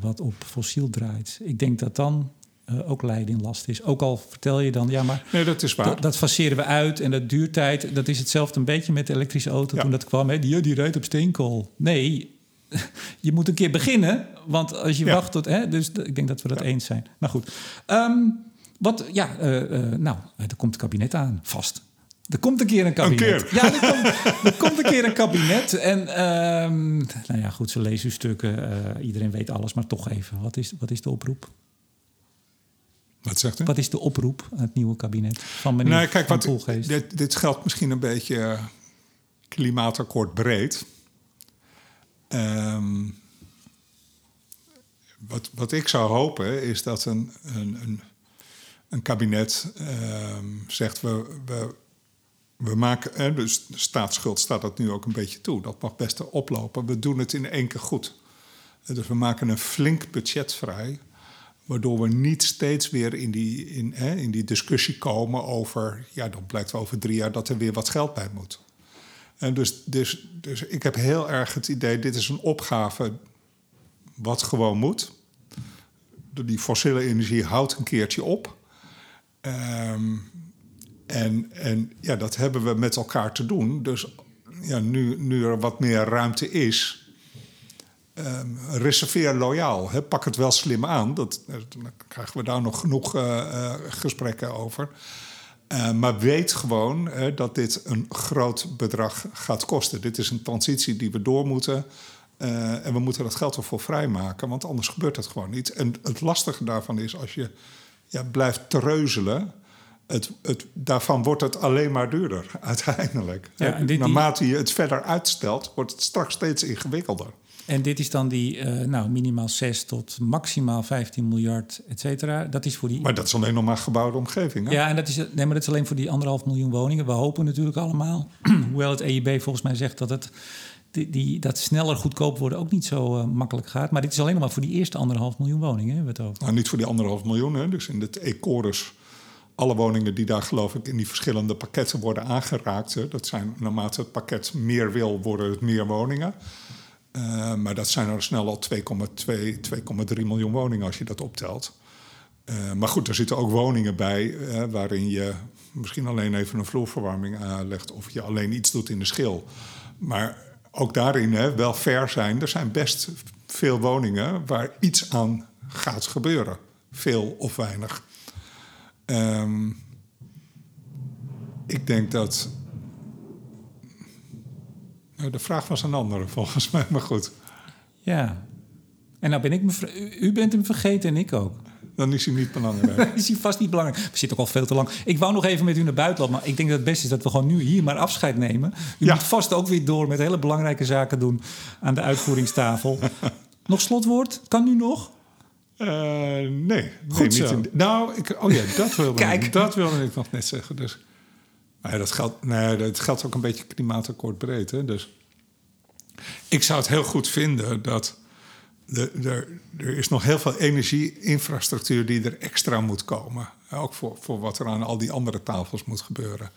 wat op fossiel draait. Ik denk dat dan uh, ook leiding last is. Ook al vertel je dan, ja, maar nee, dat, is waar. dat faceren we uit en dat duurt tijd. Dat is hetzelfde een beetje met de elektrische auto ja. toen dat kwam. Hè, die, die rijdt op steenkool. Nee, je moet een keer beginnen, want als je ja. wacht tot... Hè, dus ik denk dat we dat ja. eens zijn. Maar goed. Um, wat, ja, uh, uh, nou, er komt een kabinet aan, vast. Er komt een keer een kabinet. Een keer. Ja, er komt, er komt een keer een kabinet. En um, nou ja, goed, ze lezen uw stukken. iedereen weet alles, maar toch even. Wat is, wat is de oproep? Wat zegt u? Wat is de oproep aan het nieuwe kabinet van meneer nee, kijk, van wat? Dit, dit geldt misschien een beetje klimaatakkoord breed. Um, wat, wat ik zou hopen is dat een, een, een, een kabinet um, zegt... we, we, we maken, dus staatsschuld staat dat nu ook een beetje toe. Dat mag best oplopen. We doen het in één keer goed. Dus we maken een flink budget vrij Waardoor we niet steeds weer in die, in, in die discussie komen over, ja, dan blijkt over drie jaar dat er weer wat geld bij moet. En dus, dus, dus ik heb heel erg het idee, dit is een opgave wat gewoon moet. Die fossiele energie houdt een keertje op. Um, en, en ja, dat hebben we met elkaar te doen. Dus ja, nu, nu er wat meer ruimte is, Um, reserveer loyaal. Pak het wel slim aan. Dat, dan krijgen we daar nog genoeg uh, uh, gesprekken over. Uh, maar weet gewoon dat dit een groot bedrag gaat kosten. Dit is een transitie die we door moeten. en we moeten dat geld ervoor vrijmaken, want anders gebeurt het gewoon niet. En het lastige daarvan is als je ja, blijft treuzelen. Het, het, daarvan wordt het alleen maar duurder uiteindelijk. Ja, dit, Naarmate je het verder uitstelt, wordt het straks steeds ingewikkelder. En dit is dan die uh, nou, minimaal 6 tot maximaal 15 miljard, et cetera. Dat is voor die. Maar dat is alleen nog maar gebouwde omgeving. Hè? Ja, en dat is, nee, maar dat is alleen voor die anderhalf miljoen woningen. We hopen natuurlijk allemaal, hoewel het EIB volgens mij zegt dat het. Die, die, dat sneller goedkoop worden ook niet zo uh, makkelijk gaat. Maar dit is alleen nog maar voor die eerste anderhalf miljoen woningen. Hebben we het over. Nou, niet voor die anderhalf miljoen. Hè. Dus in het Ecorus, alle woningen die daar geloof ik in die verschillende pakketten worden aangeraakt. Hè. Dat zijn naarmate het pakket meer wil, worden het meer woningen. Uh, maar dat zijn er snel al 2,2, 2,3 miljoen woningen als je dat optelt. Uh, maar goed, er zitten ook woningen bij uh, waarin je misschien alleen even een vloerverwarming aanlegt of je alleen iets doet in de schil. Maar ook daarin hè, wel fair zijn. Er zijn best veel woningen waar iets aan gaat gebeuren. Veel of weinig. Ehm, ik denk dat. Nou, de vraag was een andere volgens mij, maar goed. Ja. En nou ben ik me. U bent hem vergeten en ik ook. Dan is hij niet belangrijk. Is hij vast niet belangrijk. We zitten ook al veel te lang. Ik wou nog even met u naar buiten lopen. Maar ik denk dat het beste is dat we gewoon nu hier maar afscheid nemen. U Ja. moet vast ook weer door met hele belangrijke zaken doen aan de uitvoeringstafel. nog slotwoord? Kan nu nog? Eh, nee, nee Goed niet in- nou, ik, oh ja, dat wilde, Kijk. Ik, dat wilde ik nog net zeggen. Dus, maar ja, dat, geldt, nee, dat geldt ook een beetje klimaatakkoord breed. Hè? Dus, ik zou het heel goed vinden dat de, er, is nog heel veel energieinfrastructuur die er extra moet komen. Ook voor, voor wat er aan al die andere tafels moet gebeuren.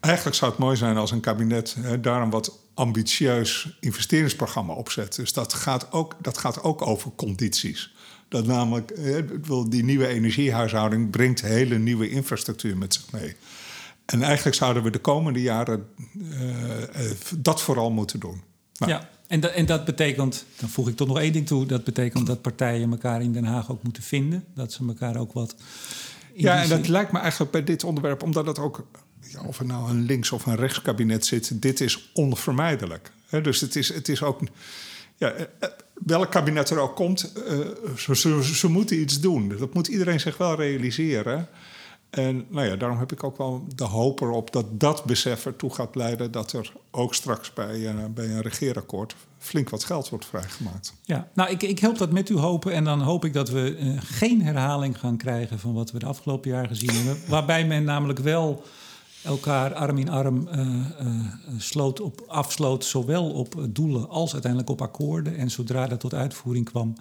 Eigenlijk zou het mooi zijn als een kabinet hè, daar een wat ambitieus investeringsprogramma opzet. Dus dat gaat ook, dat gaat ook over condities. Dat namelijk, hè, die nieuwe energiehuishouding brengt hele nieuwe infrastructuur met zich mee. En eigenlijk zouden we de komende jaren eh, eh, dat vooral moeten doen. Nou, Ja. En, dat- en dat betekent, dan voeg ik toch nog één ding toe. Dat betekent dat partijen elkaar in Den Haag ook moeten vinden. Dat ze elkaar ook wat... Ja, en zin- dat lijkt me eigenlijk bij dit onderwerp, omdat het ook, ja, of er nou een links- of een rechtskabinet zit, dit is onvermijdelijk. Dus het is, het is ook, ja, eh, welk kabinet er ook komt, ze, ze, ze moeten iets doen. Dat moet iedereen zich wel realiseren. En nou ja, daarom heb ik ook wel de hoop erop dat dat besef ertoe gaat leiden dat er ook straks bij, eh, bij een regeerakkoord flink wat geld wordt vrijgemaakt. Ja, nou, ik, ik help dat met u hopen. En dan hoop ik dat we eh, geen herhaling gaan krijgen van wat we de afgelopen jaar gezien hebben. Waarbij men namelijk wel elkaar arm in arm eh, sloot op, afsloot, zowel op doelen als uiteindelijk op akkoorden. En zodra dat tot uitvoering kwam,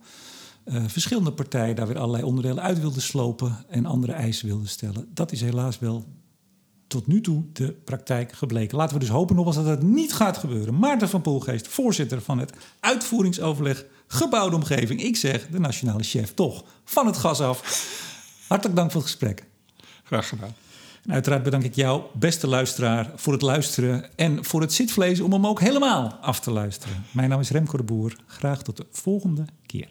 eh, verschillende partijen daar weer allerlei onderdelen uit wilden slopen en andere eisen wilden stellen. Dat is helaas wel tot nu toe de praktijk gebleken. Laten we dus hopen nogmaals dat het niet gaat gebeuren. Maarten van Poelgeest, voorzitter van het uitvoeringsoverleg gebouwde omgeving. Ik zeg de nationale chef toch van het gas af. Hartelijk dank voor het gesprek. Graag gedaan. En uiteraard bedank ik jou, beste luisteraar, voor het luisteren en voor het zitvlees om hem ook helemaal af te luisteren. Mijn naam is Remco de Boer. Graag tot de volgende keer.